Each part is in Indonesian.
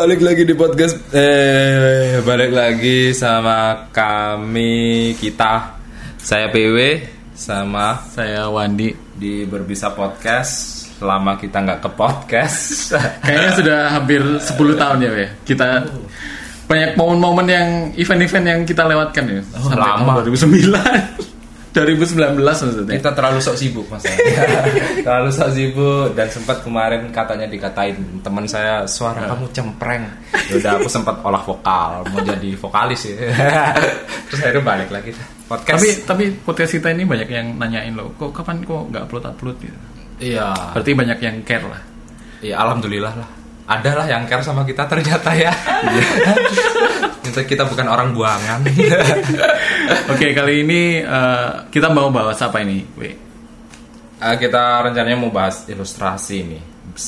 balik lagi di podcast eh balik lagi sama kami kita. Saya PW sama Saya Wandi. di Berbisa Podcast. Selama kita nggak ke podcast. Kayaknya sudah hampir 10 tahun ya, we. Kita banyak momen-momen yang event-event yang kita lewatkan ya. Sampai lama. tahun 2009. 2019 maksudnya. kita terlalu sok sibuk mas. Terlalu sok sibuk dan sempat kemarin katanya dikatain teman saya suara kamu cempreng. Udah aku sempat olah vokal mau jadi vokalis ya. Terus akhirnya balik lagi. Podcast. Tapi tapi podcast kita ini banyak yang nanyain loh, kok kapan kok nggak upload upload gitu. iya. Berarti banyak yang care lah. iya alhamdulillah lah ada lah yang care sama kita ternyata ya. Ternyata kita bukan orang buangan. Oke kali ini eh, kita mau bahas apa ini, we? Eh, kita rencananya mau bahas ilustrasi nih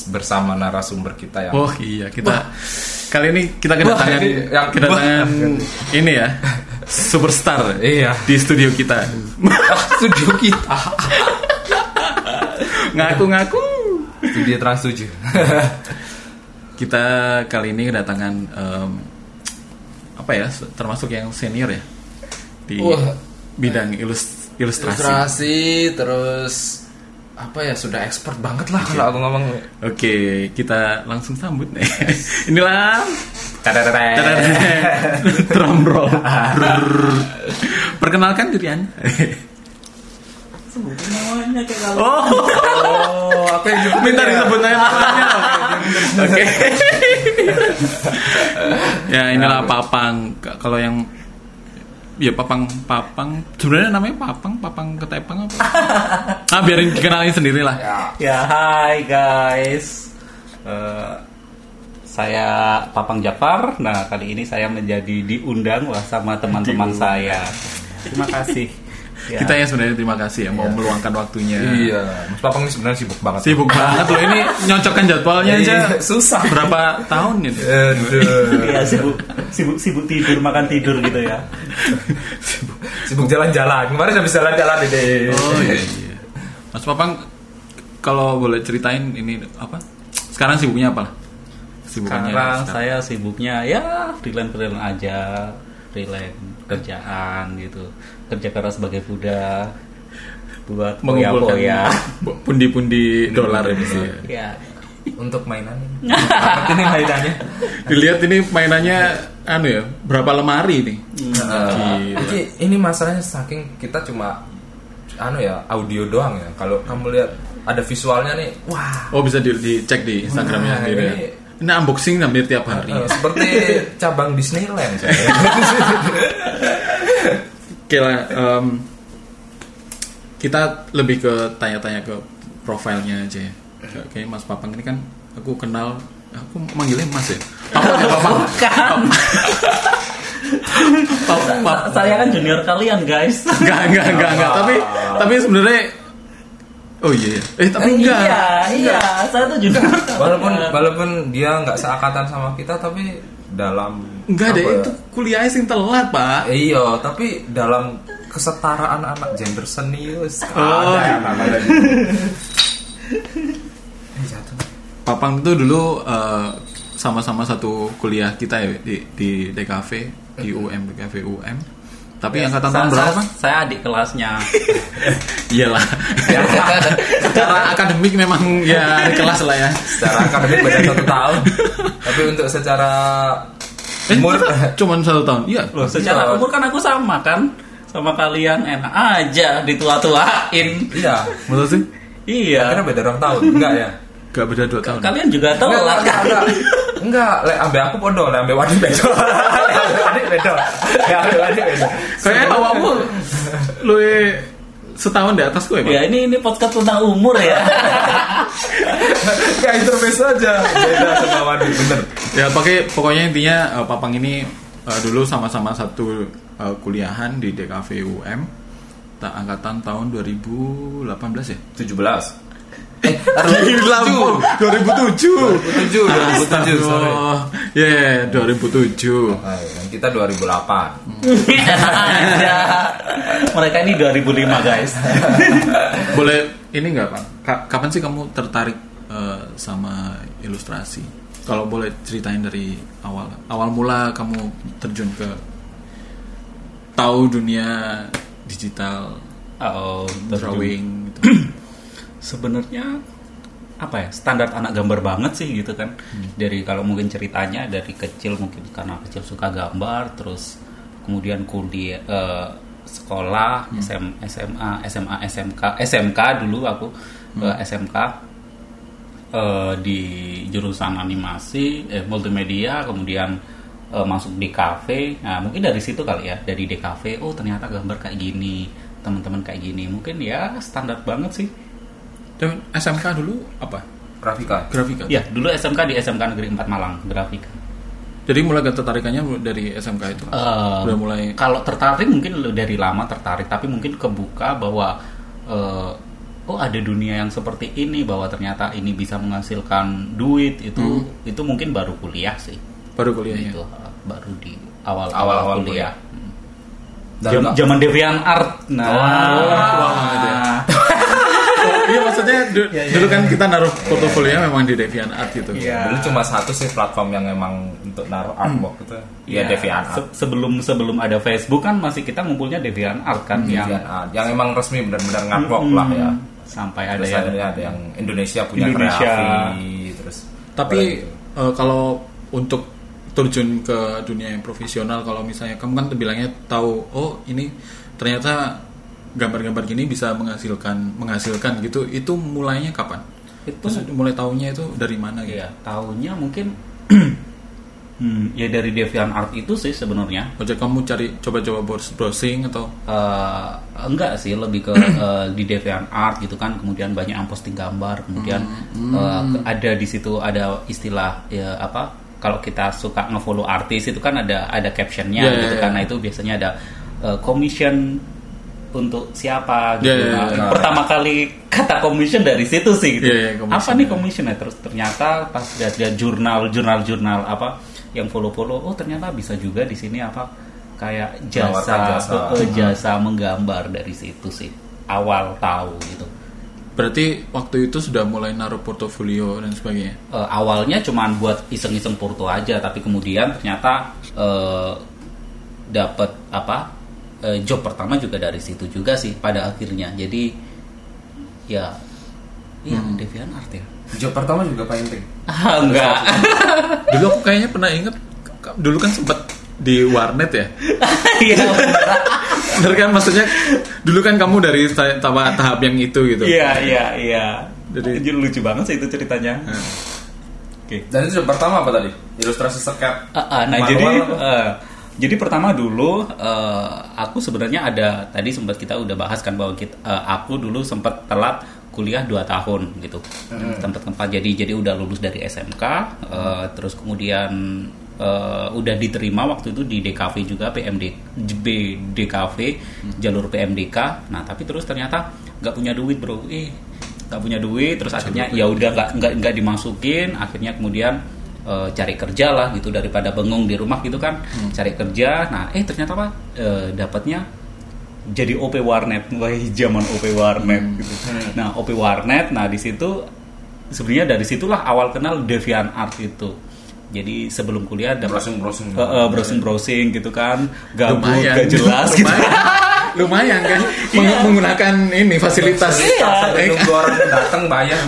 bersama narasumber kita yang Oh iya kita kali ini kita kedatangan Wah, ini yang- kedatangan ini ya superstar Iya. di studio kita. Studio kita. Ngaku-ngaku. Studio trans 7 kita kali ini kedatangan em, apa ya termasuk yang senior ya di Wah. bidang ilus- ilustrasi. ilustrasi terus apa ya sudah expert banget lah kalau aku ngomong Oke kita langsung sambut nih. Inilah Tadadadad. drum roll. Perkenalkan diri anda. Sebutin namanya kayak kalau Oh, oh apa yang minta disebut namanya. Oke. ya inilah papang. Kalau yang ya papang papang sebenarnya namanya papang papang ketepang apa? ah biarin dikenalin sendiri lah. ya Ya hai guys Eh, Saya Papang Jafar Nah kali ini saya menjadi diundang lah sama teman-teman saya Terima kasih Ya. Kita yang sebenarnya terima kasih ya mau meluangkan waktunya. iya mas papang ini sebenarnya sibuk banget Sibuk banget loh ini nyocokkan jadwalnya aja. Iya, susah Berapa tahun gitu? Aduh. Iya sibuk, sibuk sibuk tidur makan tidur gitu ya sibuk jalan-jalan kemarin habis jalan-jalan deh Oh iya, iya. Mas Papang kalau boleh ceritain ini apa? Sekarang sibuknya apa? Sibukannya Sekarang saya sibuknya ya freelance-freelance aja Freelance kerjaan gitu Kerja keras sebagai budak Buat mengumpulkan ya pundi-pundi dolar ini. Iya. Ya untuk mainannya Apa ini mainannya Dilihat ini mainannya anu ya, berapa lemari nih? Eh, Jadi ini masalahnya saking kita cuma anu ya audio doang ya. Kalau kamu lihat ada visualnya nih, wah Oh bisa di- dicek di Instagramnya sendiri ya. Ini- unboxing hampir tiap hari. eh, seperti cabang Disneyland. saya. Oke lah, em, kita lebih ke tanya-tanya ke profilnya aja ya. Oke, Mas Papang ini kan aku kenal, aku manggilnya Mas ya. Papang ya Papang. Bukan Papang, Papang. Saya kan junior kalian guys Enggak, enggak, enggak, enggak. Tapi, tapi sebenarnya, oh iya, iya. eh tapi enggak. Iya, iya, saya tuh juga. walaupun walaupun dia nggak seangkatan sama kita, tapi dalam Enggak deh, ya? itu kuliahnya sing telat pak. Eh, Iya, tapi dalam kesetaraan anak gender seni Oh. ada yang namanya. Eh, jatuh. Papang itu dulu eh, sama-sama satu kuliah kita ya di, di DKV, di UM, DKV UM. Tapi angkatan tahun berapa saya- adik kelasnya. Iyalah. Secara akademik memang ya di kelas lah ya. secara akademik beda satu tahun, tapi untuk secara Eh, umur cuman satu tahun. Iya. Loh, secara Iya. umur kan aku sama kan sama kalian enak aja ditua-tuain. iya. Menurut sih? Iya. Akhirnya beda orang tahun, enggak ya? Gak beda dua tahun. Kalian juga Enggak, telat enggak, enggak. Enggak, lek ambe aku podo, lek ambe Wadi. Lek ambe Wadi bedo. Lek ambe Wadi bedo. Kayak awakmu lu setahun di atas gue, Pak. Ya ini ini podcast tentang umur ya. Kayak intermezzo aja. Beda sama Wadi, bener. Ya pakai pokoknya intinya eh, Papang ini eh, dulu sama-sama satu eh, kuliahan di DKV UM. Tak angkatan tahun 2018 ya? 17. Eh, Gila, 2007. 2007, 2007, sorry. Oh, ya 2007. Nah, yang kita 2008. Aja. Mereka ini 2005 guys. Boleh ini nggak Pak? Ka- kapan sih kamu tertarik eh, sama ilustrasi? Kalau boleh ceritain dari awal, awal mula kamu terjun ke tahu dunia digital Oh, drawing gitu. sebenarnya apa ya standar anak gambar banget sih gitu kan. Dari kalau mungkin ceritanya dari kecil mungkin karena kecil suka gambar terus kemudian kuliah eh, sekolah SM, SMA SMA SMK SMK dulu aku eh, SMK eh, di jurusan animasi eh, multimedia kemudian eh, masuk di kafe. Nah mungkin dari situ kali ya dari DKV oh ternyata gambar kayak gini teman-teman kayak gini. Mungkin ya standar banget sih Dan SMK dulu apa? grafika Grafika. Ya, dulu SMK di SMK Negeri 4 Malang, grafika. Jadi mulai ketertarikannya dari SMK itu. Eh, Udah mulai Kalau tertarik mungkin dari lama tertarik, tapi mungkin kebuka bahwa eh, oh ada dunia yang seperti ini, bahwa ternyata ini bisa menghasilkan duit itu itu mungkin baru kuliah sih. baru kuliahnya. Itu eh, baru di awal Awal-awal kuliah. Dan Jam- enggak- Zaman Devian Art. Nah, tua banget ya. Oh, iya du- dulu kan kita naruh portofolionya memang di DeviantArt gitu. Iya. dulu cuma satu sih platform yang emang untuk naruh artwork itu Ya, ya DeviantArt. Se- sebelum sebelum ada Facebook kan masih kita ngumpulnya Devian Art kan yang DeviantArt. Yang emang resmi benar-benar ngartwork lah ya. Hmm, sampai ada terus yang akhirnya ada yang Indonesia punya Indonesia. Kreafi terus Tapi eh, kalau untuk terjun ke dunia yang profesional, kalau misalnya kamu kan bilangnya tahu, oh ini ternyata gambar-gambar gini bisa menghasilkan menghasilkan gitu. Itu mulainya kapan? itu Maksudnya mulai tahunya itu dari mana gitu? ya tahunnya mungkin hmm, ya dari Devian Art itu sih sebenarnya Ojek kamu cari coba-coba browsing atau Eh, enggak sih lebih ke eh, di Devian Art gitu kan kemudian banyak yang posting gambar kemudian eh, ke- ada di situ ada istilah ya apa kalau kita suka ngefollow artis itu kan ada ada captionnya Ya, ya, gitu ya. karena itu biasanya ada eh, commission untuk siapa gitu. Ya, ya, Nah, ya. pertama kali kata commission dari situ sih gitu. Ya, ya, commission, apa nih ya. commission ya terus ternyata pas lihat-lihat jurnal jurnal jurnal apa yang follow-follow oh ternyata bisa juga di sini apa kayak jasa jasa. eh, jasa menggambar dari situ sih awal tahu gitu berarti waktu itu sudah mulai naruh portofolio dan sebagainya. Eh, awalnya cuman buat iseng-iseng porto aja tapi kemudian ternyata eh, dapat apa eh, job pertama juga dari situ juga sih pada akhirnya. Jadi ya iya Devian Art ya. Job pertama juga painting ah enggak. Dulu aku kayaknya pernah inget dulu kan sempet di warnet ya. iya bener. Kan? Maksudnya dulu kan kamu dari ta- tahap tahap yang itu gitu. iya iya iya. Jadi- jadi lucu banget sih itu ceritanya. Oke. Dan itu job pertama apa tadi? Ilustrasi seket Ah, ah, nah jadi apa? Jadi pertama dulu eh, aku sebenarnya ada tadi sempat kita udah bahas kan bahwa kita, eh, aku dulu sempat telat kuliah 2 tahun gitu. Tempat-tempat jadi jadi udah lulus dari SMK eh, terus kemudian eh, udah diterima waktu itu di DKV juga PMD DKV jalur PMDK nah tapi terus ternyata nggak punya duit bro. Eh nggak punya duit terus akhirnya ya udah nggak nggak dimasukin. Akhirnya kemudian eh, cari kerja lah gitu daripada bengong di rumah gitu kan cari kerja. Nah eh ternyata apa? Eh, dapatnya jadi OP warnet wah zaman OP warnet gitu. Nah OP warnet nah di situ sebenarnya dari situlah awal kenal Devian Art itu. Jadi sebelum kuliah dapat browsing browsing browsing browsing gitu kan gabut Lumayan. gak jelas gitu Lumayan. Kan? Meng- menggunakan ini fasilitas. Iya. nunggu orang datang bayar.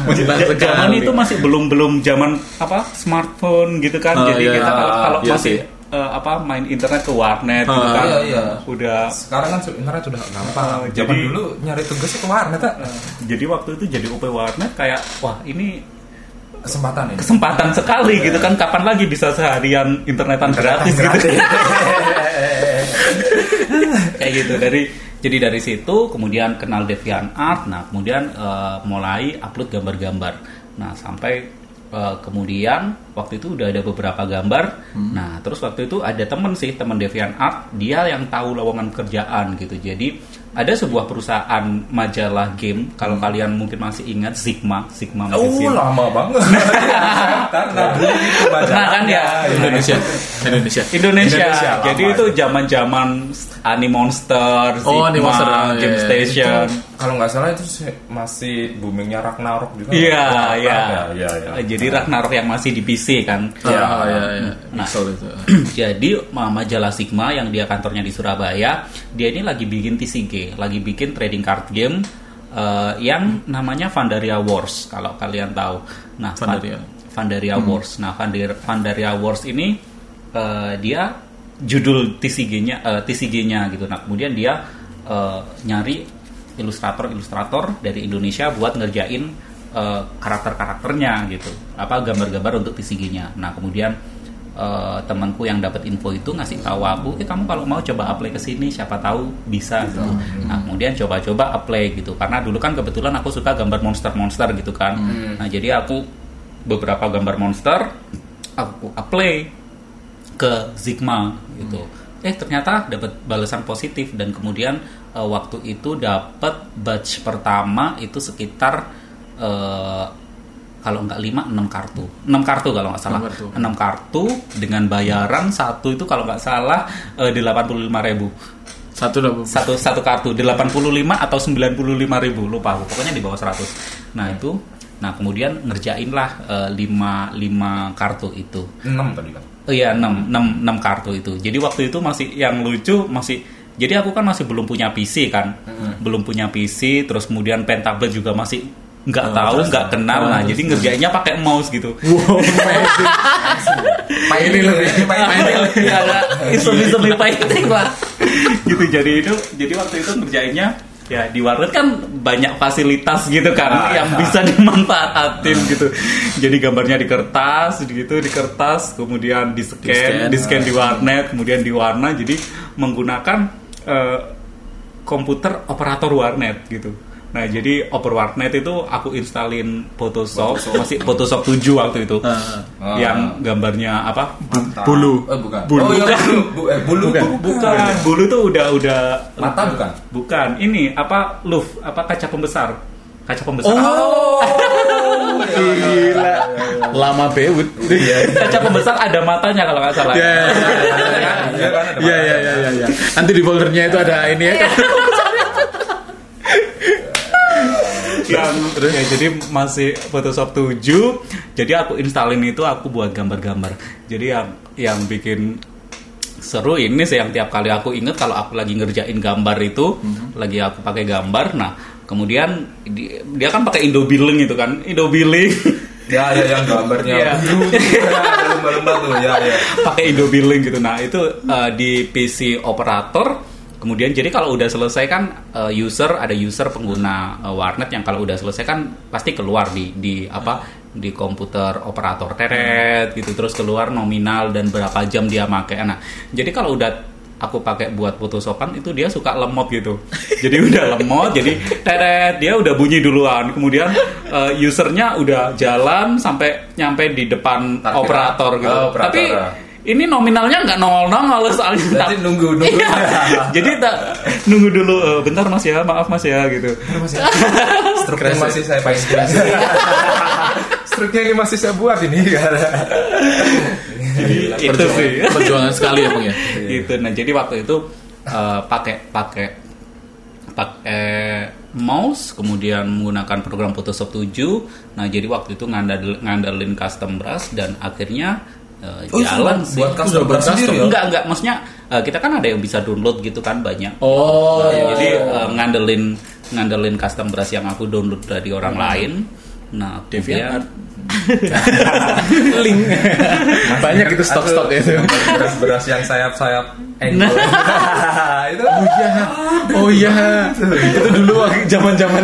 Zaman itu masih belum belum zaman apa smartphone gitu kan. Oh, jadi iya, kita kalau, kalau iya masih sih. eh, apa main internet ke warnet gitu Ah, kan iya, iya. udah. Sekarang kan internet udah gampang. Zaman jadi- dulu nyari tugas ke warnet tak? jadi waktu itu jadi OP warnet kayak wah ini kesempatan ini. kesempatan sekali gitu kan. Kapan lagi bisa seharian internetan gratis gitu kayak gitu. Dari jadi dari situ kemudian kenal Devian Art nah kemudian eh, mulai upload gambar-gambar. Nah sampai eh, kemudian waktu itu udah ada beberapa gambar. Nah terus waktu itu ada temen sih temen Devian Art. Dia yang tahu lowongan kerjaan gitu. Jadi ada sebuah perusahaan majalah game kalau kalian mungkin masih ingat Sigma Sigma Oh Magazine lama banget. Karena dulu itu Pernah kan ya? Indonesia. Indonesia. Indonesia. Indonesia, Jadi itu zaman-zaman Ani Monster, Oh, Sigma, Monster, iya, Game iya. Station. Kalau nggak salah itu sih masih boomingnya Ragnarok juga. Iya, Wah, iya. ya, iya, iya. Eh, Jadi Ragnarok yang masih di PC kan. Iya. Iya, iya. Nah. Itu. Jadi ma- majalah Sigma yang dia kantornya di Surabaya, dia ini lagi bikin TCG, lagi bikin trading card game eh, yang namanya Vandaria Wars kalau kalian tahu. Nah, Van- Vandaria. Vandaria Wars. Nah, Vandir- Vandaria Wars ini eh, dia judul TCG-nya eh, TCG-nya gitu. Nah, kemudian dia eh, nyari ilustrator-ilustrator dari Indonesia buat ngerjain eh, karakter-karakternya gitu. Apa gambar-gambar untuk TCG-nya. Nah, kemudian eh, temanku yang dapat info itu ngasih tahu aku, eh kamu kalau mau coba apply ke sini, siapa tahu bisa gitu. Nah kemudian coba-coba apply gitu, karena dulu kan kebetulan aku suka gambar monster-monster gitu kan. Nah jadi aku beberapa gambar monster, aku apply ke Sigma gitu. Eh ternyata dapat balasan positif dan kemudian eh, waktu itu dapat batch pertama itu sekitar eh, kalau nggak 5 6 kartu. 6 kartu kalau nggak salah. Enam kartu. 6 kartu dengan bayaran satu itu kalau nggak salah eh, 85.000 Satu satu satu kartu 85 atau 95 ribu lupa aku pokoknya di bawah 100 nah itu nah kemudian ngerjain lah eh, lima lima kartu itu enam tadi kan. oh iya 6, 6, 6 kartu itu jadi waktu itu masih yang lucu masih jadi aku kan masih belum punya PC kan. Belum punya PC terus kemudian pentablet juga masih nggak tahu nggak kenal. Nah jadi ngerjainnya pakai mouse gitu. Ini lebih ya ada isu-isu fighting lah gitu jadi itu jadi waktu itu ngerjainnya ya di warnet kan banyak fasilitas gitu kan Ah, yang ya. bisa dimanfaatin gitu. Jadi gambarnya di kertas gitu di kertas kemudian di scan Di-scan. di scan di warnet kemudian di warna. Jadi menggunakan eh, komputer operator warnet gitu nah jadi oper warnet itu aku installin Photoshop, masih Photoshop 7 waktu itu. Ah. yang gambarnya apa Mata. Bulu. Eh, bukan. Bulu. Oh iya bulu. Bu- eh, bulu Bukan. tuh Bukan, bulu tuh udah udah Mata bukan? Bukan. Ini apa luf, apa kaca pembesar? Kaca pembesar. Oh, gila. Lama bewut. Iya. Kaca pembesar ada matanya kalau nggak salah. Ya, ya, ya, Iya kan, ada Iya, iya, iya, iya, iya. Nanti di foldernya itu ada ini ya. yang ya, jadi masih Photoshop 7 jadi aku installin itu aku buat gambar-gambar jadi yang yang bikin seru ini sih yang tiap kali aku inget kalau aku lagi ngerjain gambar itu lagi aku pakai gambar nah kemudian di- dia kan pakai Indo Billing itu kan? Indo Billing. Ya, ya yang gambarnya. Ya, lumba-lumba tuh, ya, ya. pakai Indo Billing gitu. Nah, itu uh, di PC operator. Kemudian jadi kalau udah selesai kan uh, user ada user pengguna uh, warnet yang kalau udah selesai kan pasti keluar di di apa di komputer operator. Teret gitu. Terus keluar nominal dan berapa jam dia pakai. Nah, jadi kalau udah aku pakai buat photoshopan itu dia suka lemot gitu. Jadi udah lemot jadi teret dia udah bunyi duluan. Kemudian uh, usernya udah jalan sampai nyampe di depan operator gitu. Oh, operator. Tapi ini nominalnya nggak nongol nongol soalnya Berarti nunggu, nunggu. Iya. jadi tak nunggu dulu "Eh, bentar mas ya maaf mas ya gitu Struknya masih saya pakai Struknya ini masih saya buat ini. Itu Perjuangan- sih. Perjuangan sekali ya, Bang ya. gitu. Nah jadi waktu itu eh, pakai pakai pakai mouse kemudian menggunakan program Photoshop 7 nah jadi waktu itu ngandal, ngandalin custom brush dan akhirnya eh, Oh, jalan buat- sih. buat custom brush custom. sendiri ya? enggak enggak. Maksudnya eh, kita kan ada yang bisa download gitu kan banyak. Oh, Ya, jadi eh, ngandelin ngandelin custom brush yang aku download dari orang lain. Nah, kemudian link. Banyak itu stok-stok ya. itu. Beras-beras yang sayap-sayap angle. itu Oh iya. Oh iya. Itu dulu zaman-zaman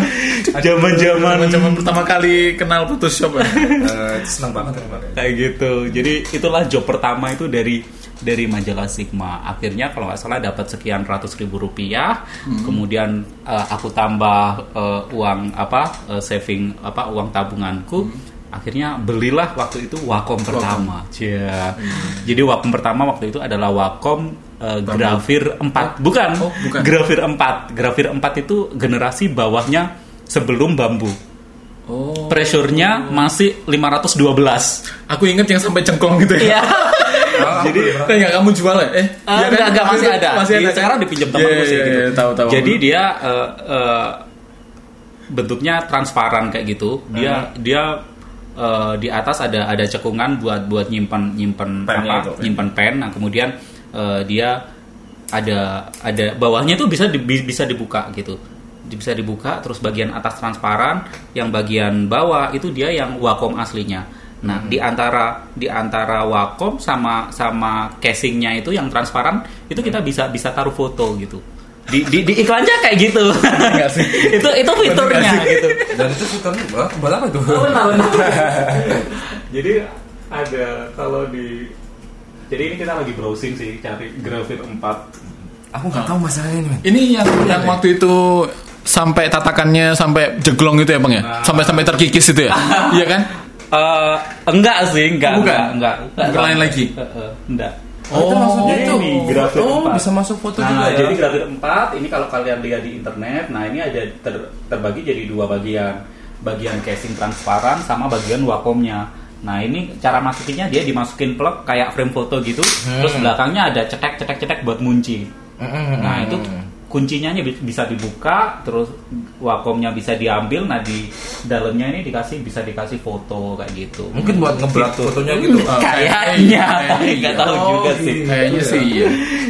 zaman-zaman zaman pertama kali kenal Photoshop. ya. Eh, senang banget ya, kayak gitu. Jadi itulah job pertama itu dari dari majalah Sigma. Akhirnya kalau nggak salah dapat sekian ratus ribu rupiah. Kemudian eh, aku tambah eh, uang apa saving apa uang tabunganku. Akhirnya belilah waktu itu Wacom pertama. Cia. Jadi Wacom pertama waktu itu adalah Wacom eh, Grafir 4. Bukan. Oh, bukan. Grafir 4. Grafir 4 itu generasi bawahnya sebelum bambu. Oh. Pressure-nya masih 512. Aku inget yang sampai cengklong gitu ya. Iya. Jadi Kan nggak kamu jual ya? Eh, Ah, iya kan? enggak, enggak, masih ada. Masih ada. sekarang dipinjam temanku iya, sih iya, gitu. Tahu tahu. Jadi dia eh, eh, bentuknya transparan kayak gitu. Dia dia eh, di atas ada ada cekungan buat buat nyimpan nyimpan apa? itu. Nyimpan pen. Nah, kemudian eh, dia ada ada bawahnya itu bisa di- bi- bisa dibuka gitu. Bisa dibuka terus bagian atas transparan, yang bagian bawah itu dia yang Wacom aslinya. Nah, di antara di antara Wacom sama sama casingnya itu yang transparan itu kita bisa bisa taruh foto gitu. Di, di, di iklannya kayak gitu. itu itu fiturnya gitu. Dan itu fiturnya buat, apa tuh? Jadi ada kalau di jadi ini kita lagi browsing sih cari grafir 4 Aku nggak tahu masalahnya ini. men. Ini yang yang waktu itu sampai tatakannya sampai jeglong itu ya bang ya, sampai sampai terkikis itu ya, iya kan? Eh, enggak sih, enggak, Bukan? enggak, enggak, Bukan lain lagi? Eh, eh, enggak. Oh, itu maksudnya jadi itu. ini grafir oh, empat. bisa masuk foto nah, juga ya. jadi grafir 4 ini kalau kalian lihat di internet, nah ini ada ter- terbagi jadi dua bagian. Bagian casing transparan sama bagian Wacomnya. Nah, ini cara masukinnya dia dimasukin plug kayak frame foto gitu, terus belakangnya ada cetek-cetek-cetek buat ngunci. Mm-mm. Nah itu kuncinya bi- bisa dibuka, terus Wacomnya bisa diambil. Nah di dalamnya ini dikasih bisa dikasih foto kayak gitu. mungkin buat ngeblat fotonya gitu. Oh, Kayaknya, kayaknya nggak iya. tahu Oh, juga gitu. sih. Kayaknya sih iya.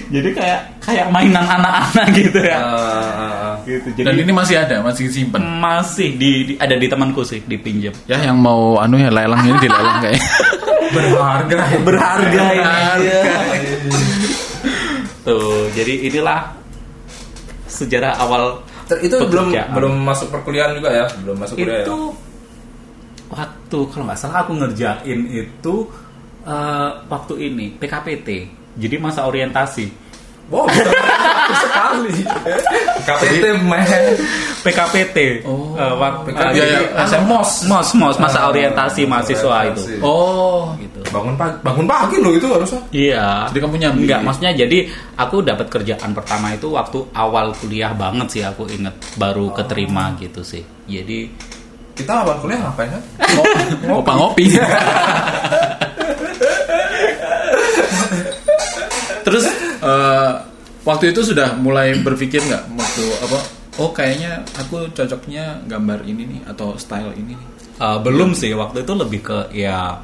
Jadi kayak kayak mainan anak-anak gitu ya. Ah. gitu. Dan Jadi ini masih ada, masih simpen. masih di, di- ada di temanku sih dipinjam. Ya yang mau anu ya lelang ini dilelang kayak. berharga. Berharga ini. Berharga. Tuh, jadi inilah sejarah awal itu belum pekerjaan. belum masuk perkuliahan juga ya, belum masuk kuliah itu ya. waktu kalau nggak salah aku ngerjain itu eh, waktu ini PKPT jadi masa orientasi Wow, sekali. KPT men. PKPT Oh, eh, waktu PKPT. Iya, iya. Anu, mos mos mos masa Ah, orientasi mahasiswa itu Oh, gitu Bangun pagi, bangun pagi loh itu harusnya. Iya. Jadi kamu nyambi? Enggak, maksudnya jadi aku dapat kerjaan pertama itu waktu awal kuliah banget sih aku inget baru keterima gitu sih. Jadi Kita awal kuliah ngapain kan? ngopi ngopi. Eh, waktu itu sudah mulai berpikir nggak? Waktu apa? Oh kayaknya aku cocoknya gambar ini nih atau style ini nih. Uh, belum sih. Waktu itu lebih ke ya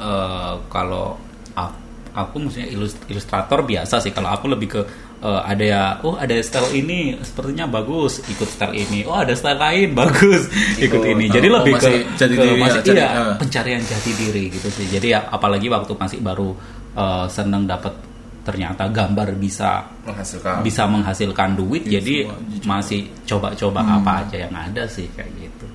uh, kalau aku, aku maksudnya ilus- ilustrator biasa sih. Kalau aku lebih ke uh, ada ya oh ada style ini sepertinya bagus ikut style ini. Oh ada style lain bagus ikut Oh, ini. Jadi oh, lebih masih ke, jati ke diri ya, masih jati- iya eh. pencarian jati diri gitu sih. Jadi ya apalagi waktu masih baru uh, seneng dapat ternyata gambar bisa Menghasilkan. bisa menghasilkan duit Iya, jadi semua masih coba-coba Hmm. apa aja yang ada sih kayak gitu.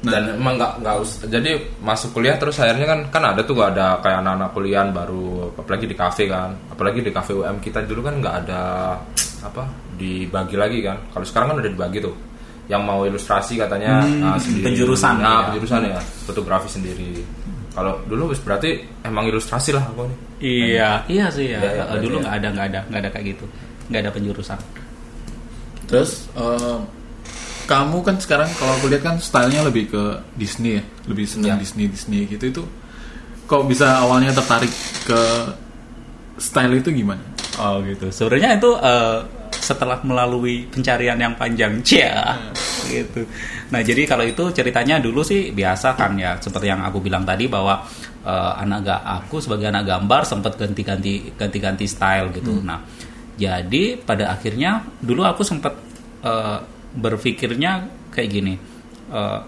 Dan emang nggak nggak us- jadi masuk kuliah terus akhirnya kan kan ada tuh gak ada kayak anak-anak kuliah baru apalagi di kafe kan. Apalagi di kafe UM kita dulu kan nggak ada apa dibagi lagi kan. Kalau sekarang kan udah dibagi tuh. Yang mau ilustrasi katanya ah, sendiri. penjurusan, nah, ya. penjurusan ya fotografi sendiri. Kalau dulu berarti emang ilustrasi lah aku nih Iya, iya sih ya. Iya, iya, Eh, dulu berarti nggak ada, nggak ada, nggak ada kayak gitu, nggak ada penjurusan. Terus eh, kamu kan sekarang kalau aku lihat kan stylenya lebih ke Disney ya, lebih senang Ya. Disney Disney gitu itu. Kok bisa awalnya tertarik ke style itu gimana? Oh gitu. Sebenarnya itu eh, setelah melalui pencarian yang panjang, cia, gitu. Nah jadi kalau itu ceritanya dulu sih biasa kan ya, seperti yang aku bilang tadi bahwa eh, anak ga aku sebagai anak gambar sempat ganti-ganti ganti-ganti style gitu. Nah jadi pada akhirnya dulu aku sempat eh, berpikirnya kayak gini. eh,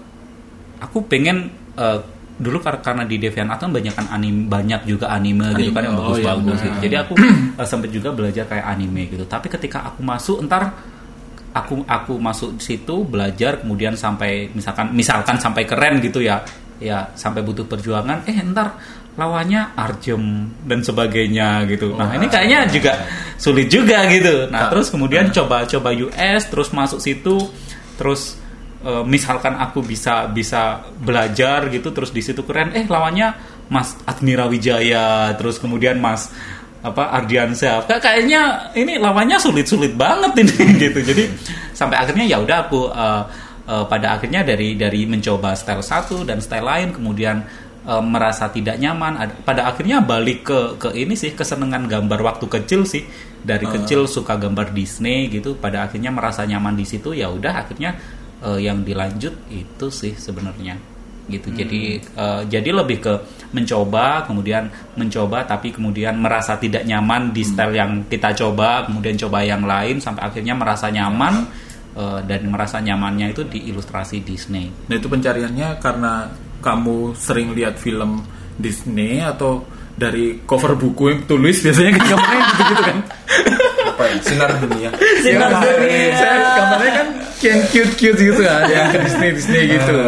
aku pengen eh, dulu kar- karena di DeviantArt kan banyak kan anime banyak juga anime, gitu Anime, kan yang oh bagus-bagus iya, gitu. benar. Jadi aku eh, sempat juga belajar kayak anime gitu. Tapi ketika aku masuk entar aku aku masuk situ belajar kemudian sampai misalkan misalkan sampai keren gitu ya. Ya, sampai butuh perjuangan eh entar lawannya Arjem dan sebagainya gitu. Nah, ini kayaknya juga sulit juga gitu. Nah, terus kemudian coba-coba US terus masuk situ terus eh, misalkan aku bisa bisa belajar gitu terus di situ keren. Eh lawannya Mas Admira Wijaya terus kemudian Mas apa Ardiansyah. Kayaknya ini lawannya sulit-sulit banget ini gitu. Jadi sampai akhirnya ya udah aku eh, eh, pada akhirnya dari dari mencoba style satu dan style lain kemudian eh, merasa tidak nyaman Ad- pada akhirnya balik ke ke ini sih kesenangan gambar waktu kecil sih. Dari kecil suka gambar Disney gitu pada akhirnya merasa nyaman di situ ya udah akhirnya eh, yang dilanjut itu sih sebenarnya. Gitu. Jadi eh, jadi lebih ke mencoba kemudian mencoba tapi kemudian merasa tidak nyaman di style yang kita coba kemudian coba yang lain sampai akhirnya merasa nyaman eh, dan merasa nyamannya itu di ilustrasi Disney. Nah itu pencariannya karena kamu sering lihat film Disney atau dari cover buku yang tulis biasanya kan gambarnya gitu-gitu kan? Apa ya? Sinar dunia. Sinar dunia. Saya gambarnya kan yang cute-cute gitu kan yang ke Disney Disney gitu.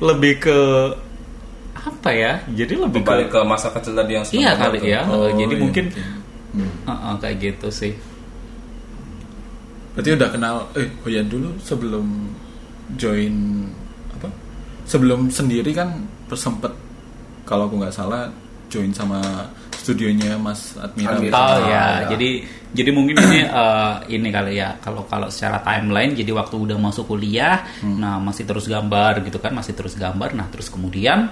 Lebih ke apa ya? Jadi lebih ke balik ke masa kecil tadi yang iya kali ya. Oh, jadi iya, mungkin oke. Uh-uh, kayak gitu sih berarti udah kenal eh oh ya dulu sebelum join apa sebelum sendiri kan sempet kalau aku nggak salah join sama studionya Mas Admiral Admiral. Ya, ya. jadi jadi mungkin ini eh, ini kali ya kalau kalau secara timeline jadi waktu udah masuk kuliah, nah masih terus gambar gitu kan, masih terus gambar. Nah, terus kemudian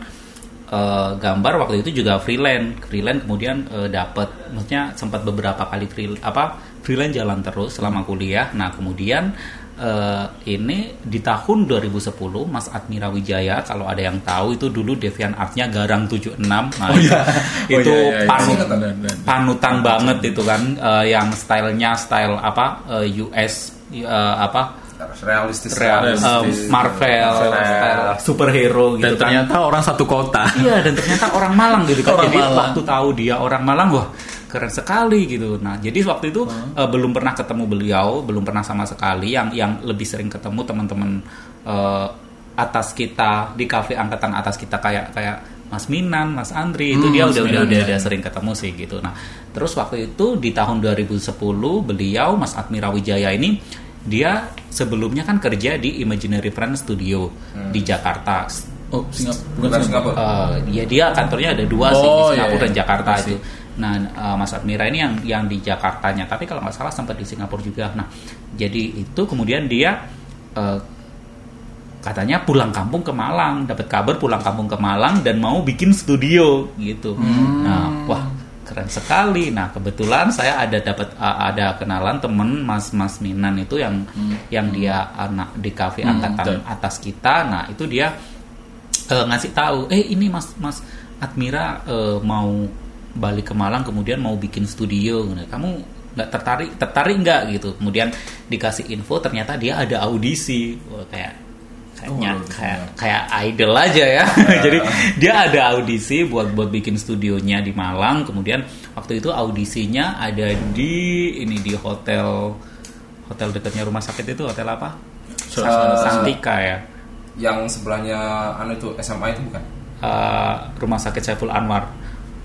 eh, gambar waktu itu juga freelance, freelance kemudian eh, dapat maksudnya sempat beberapa kali free apa freelance jalan terus selama kuliah. Nah, kemudian eh, ini di tahun 2010 Mas Admira Wijaya kalau ada yang tahu itu dulu Devian Artnya Garang 76. Nah, Oh iya. Oh itu iya, iya, iya. panut Benar, benar. panutan banget itu kan eh, yang stylenya style apa eh, US eh, apa realistis real, Realistis. eh, Marvel, Marvel. style superhero gitu dan kan. ternyata orang satu kota Iya dan ternyata orang Malang gitu kan. Orang Jadi Malang. waktu tahu dia orang Malang wah keren sekali gitu. Nah jadi waktu itu eh, belum pernah ketemu beliau, belum pernah sama sekali. Yang yang lebih sering ketemu teman-teman eh, atas kita di kafe angkatan atas kita kayak kayak Mas Minan, Mas Andri itu Hmm, dia Mas udah udah Minan, udah, ya. udah sering ketemu sih gitu. Nah terus waktu itu di tahun 2010 beliau Mas Admira Wijaya ini dia sebelumnya kan kerja di Imaginary Friends Studio di Jakarta oh Singapura bukan Singapura Eh, ya dia kantornya ada dua sih di Oh, Singapura iya, iya. dan Jakarta I see. itu. Nah, eh, Mas Admira ini yang yang di Jakartanya, tapi kalau nggak salah sempat di Singapura juga. Nah, jadi itu kemudian dia eh, katanya pulang kampung ke Malang, dapat kabar pulang kampung ke Malang dan mau bikin studio gitu. Hmm. Nah, wah keren sekali. Nah, kebetulan saya ada dapat ada kenalan temen Mas Mas Minan itu yang yang dia anak di kafe Hmm, angkatan betul. atas kita. Nah, itu dia eh, ngasih tahu, eh ini Mas Mas Admira eh, mau balik ke Malang kemudian mau bikin studio. Nah, Kamu nggak tertarik tertarik nggak gitu? Kemudian dikasih info ternyata dia ada audisi. Wah, kayak kayaknya Oh, kayak kayak idol aja ya. Jadi dia ada audisi buat buat bikin studionya di Malang. Kemudian waktu itu audisinya ada di ini di hotel hotel dekatnya rumah sakit itu hotel apa? Eh, Santika ya. yang sebelahnya anu itu SMA itu bukan Eh, rumah sakit Saiful Anwar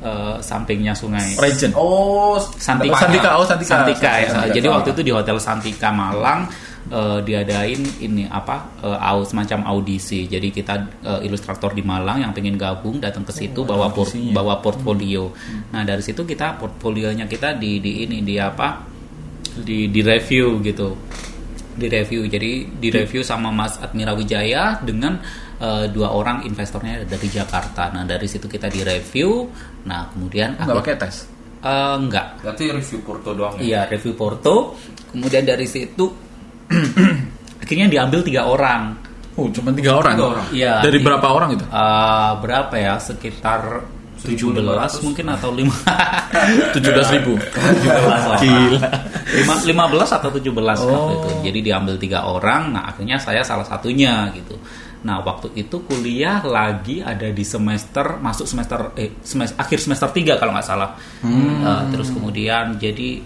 eh, sampingnya sungai Regent oh Oh, Santika. Santika, oh, Santika. Santika ya. Santika. Jadi waktu itu di hotel Santika Malang eh, diadain ini apa eh, au semacam audisi. Jadi kita eh, ilustrator di Malang yang pengen gabung datang ke situ bawa por- bawa portfolio. Nah dari situ kita portfolionya kita di di ini di apa di di review gitu di review jadi di review sama Mas Admira Wijaya dengan eh, dua orang investornya dari Jakarta nah dari situ kita di review nah kemudian nggak pakai tes Eh, enggak berarti review Porto doang ya iya review Porto kemudian dari situ akhirnya diambil tiga orang oh cuma tiga orang Tiga orang. Iya, dari berapa orang itu Eh, berapa ya sekitar 17 1500. mungkin atau 5 tujuh belas ribu 17 lah. Gila. Lima- 15 atau 17 waktu Oh. itu. Jadi diambil tiga orang. Nah, akhirnya saya salah satunya gitu. Nah, waktu itu kuliah lagi ada di semester masuk semester eh semester, akhir semester 3 kalau nggak salah. Eh, terus kemudian jadi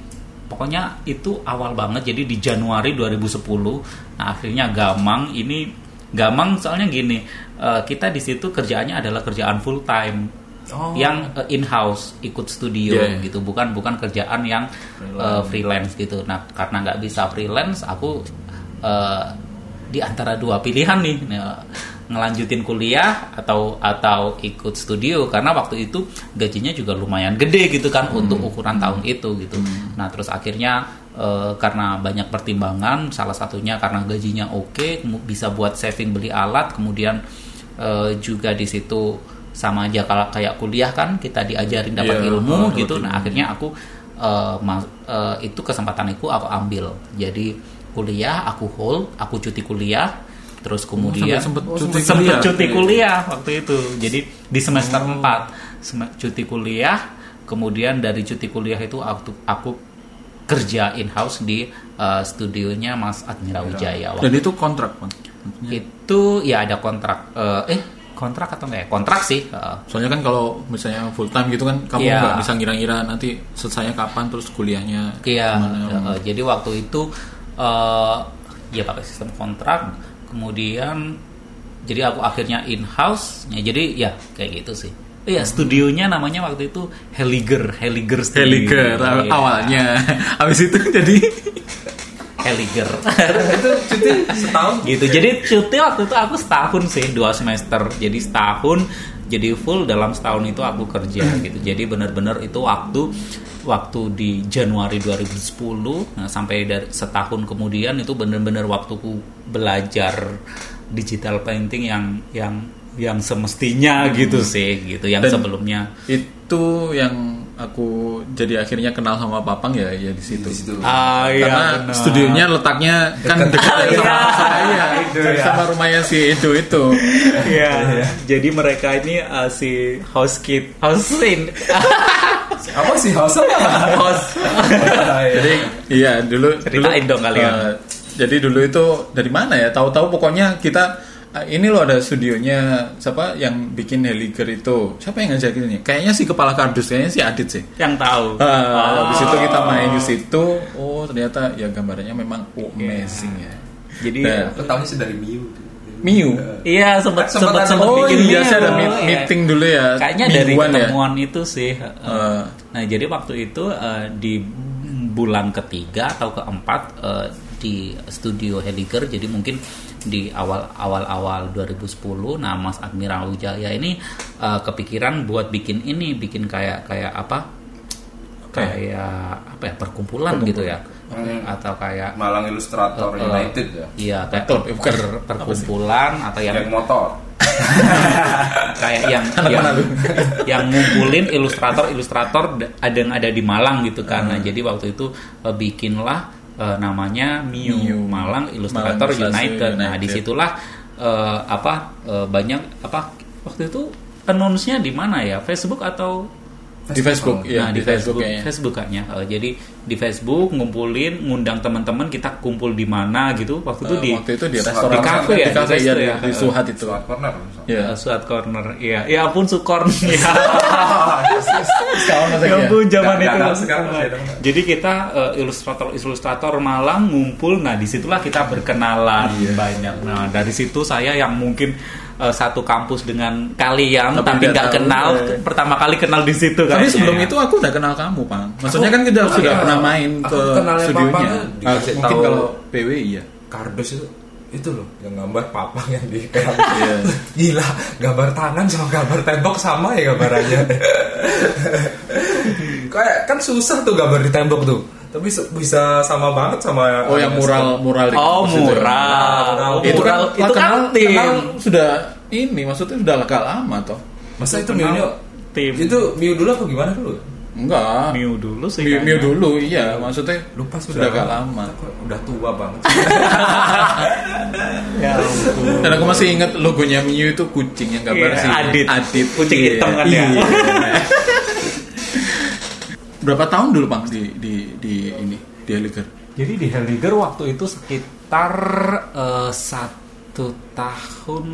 pokoknya itu awal banget jadi di Januari 2010. Nah, akhirnya Gamang ini Gamang soalnya gini, eh, kita di situ kerjaannya adalah kerjaan full time. Oh. Yang eh, in-house ikut studio Yeah, yeah. gitu bukan bukan kerjaan yang uh, freelance gitu nah karena nggak bisa freelance aku uh, di antara dua pilihan nih ngelanjutin kuliah atau atau ikut studio karena waktu itu gajinya juga lumayan gede gitu kan untuk ukuran tahun itu gitu. Nah terus akhirnya uh, karena banyak pertimbangan salah satunya karena gajinya oke kemu- bisa buat saving beli alat kemudian uh, juga di situ sama aja kalau kayak kuliah kan kita diajarin dapat Iya, ilmu gitu. nah akhirnya aku ma- eh, itu kesempatan itu aku ambil. Jadi kuliah aku hold aku cuti kuliah terus kemudian sampai sempet Oh, cuti kuliah. cuti kuliah waktu itu. Jadi di semester 4 sem- cuti kuliah kemudian dari cuti kuliah itu aku aku kerja in house di eh, studionya Mas Admira Wijaya. Waktu Dan itu kontrak, Bang. Maksudnya- itu ya ada kontrak eh, eh kontrak atau enggak ya? Kontrak sih eh, Soalnya kan kalau misalnya full time gitu kan kamu Iya. nggak bisa ngira-ngira nanti selesainya kapan terus kuliahnya Iya, eh, jadi waktu itu eh ya pakai sistem kontrak, kemudian jadi aku akhirnya in house, ya jadi ya kayak gitu sih. Iya, studionya namanya waktu itu Heliger, Heliger Studio. Heliger Iya, awalnya. Habis itu jadi Heliger. itu cuti setahun gitu. Jadi cuti waktu itu aku setahun sih, dua semester. Jadi setahun, jadi full dalam setahun itu aku kerja gitu. Jadi benar-benar itu waktu waktu di Januari 2010 nah, sampai dari setahun kemudian itu benar-benar waktuku belajar digital painting yang yang yang semestinya gitu sih gitu yang Dan- sebelumnya itu yang aku jadi akhirnya kenal sama Papang ya ya di situ. di situ ah Karena benar. studionya letaknya kan dekat Ah, sama iya. saya, Itu sama, ya. sama rumahnya si itu itu. Iya, jadi mereka ini uh, si house kid, house in, apa sih apa house. Jadi iya dulu Ceritain dulu, dong kalian. eh, jadi dulu itu dari mana ya? Tahu-tahu pokoknya kita eh, ini loh ada studionya siapa yang bikin Heliger itu. Siapa yang ngajakin ini? Kayaknya si kepala kardus kayaknya si Adit sih. yang tahu. Ah, habis itu kita main di situ. Oh, ternyata ya gambarnya memang amazing ya. Jadi Nah, aku tahunya sih dari Miu Miu. iya sempat Sempat sempat Oh bikin iya, ada iya. meeting dulu ya. Kayaknya dari mingguan ya. pertemuan itu sih. uh. Nah jadi waktu itu uh, di bulan ketiga atau keempat uh, di studio Heliger jadi mungkin di awal awal awal 2010 nah Mas Admiral Wijaya ini uh, kepikiran buat bikin ini bikin kayak kayak apa kayak apa ya perkumpulan, gitu ya atau kayak Malang Illustrator Eh, United ya Iya, kayak Klub, ya, per- perkumpulan atau yang yang motor kayak yang yang, yang ngumpulin ilustrator-ilustrator d- ada yang ada di Malang gitu kan. Nah, jadi waktu itu eh, bikinlah eh, namanya Miu, Miu. Malang Illustrator Malang Ilustrasi United. Nah, United. di situlah eh, apa eh, banyak apa waktu itu announce-nya di mana ya? Facebook atau Di Facebook, ya, nah, di, Facebook, kayaknya. Facebook kayaknya. Eh, jadi di Facebook ngumpulin, ngundang teman-teman kita kumpul di mana gitu. Waktu itu Eh, di waktu itu di Di restoran kafe ya, di kafe di ya, di, ya. di Suhat itu. Suat corner Ya. eh, Suat Corner. Iya, ya ampun Sukorn. Ya. Sekarang masih Ya ya. ampun zaman itu. nggak ada, sekarang masih ada. Jadi kita eh, ilustrator-ilustrator Malang ngumpul. Nah, di situlah kita berkenalan Iya. banyak. Nah, dari situ saya yang mungkin eh, satu kampus dengan kalian Tapi tapi nggak kenal ya. pertama kali kenal di situ Tapi kayaknya sebelum ya. itu aku udah kenal kamu, Pang. Maksudnya kan kita Oh, sudah iya. pernah main Aku ke kenalnya studionya. Dikasih mungkin tahu. kalau PW iya. kardus itu itu loh yang gambar papang yang di keram Iya. gila gambar tangan sama gambar tembok sama ya gambarannya kayak kan susah tuh gambar di tembok tuh tapi bisa sama banget sama Oh, yang mural mural di Oh, kampus itu. mural. mural. Itu kan Mural, itu kan kenal- tim. kenal sudah ini maksudnya sudah agak lama toh. masa itu Miu tim. itu Miu dulu apa gimana dulu Enggak. Miu dulu sih. Miu. Miu dulu iya, maksudnya lupa sudah agak lama. udah tua banget Ya ampun. Dan aku masih ingat logonya Miu itu kucing yang gambar Iya, si Adit. Adit. Kucing Iya, hitam kan ya. iya. Berapa tahun dulu Bang di di di ini di Heliger? Jadi di Heliger waktu itu sekitar eh, satu tahun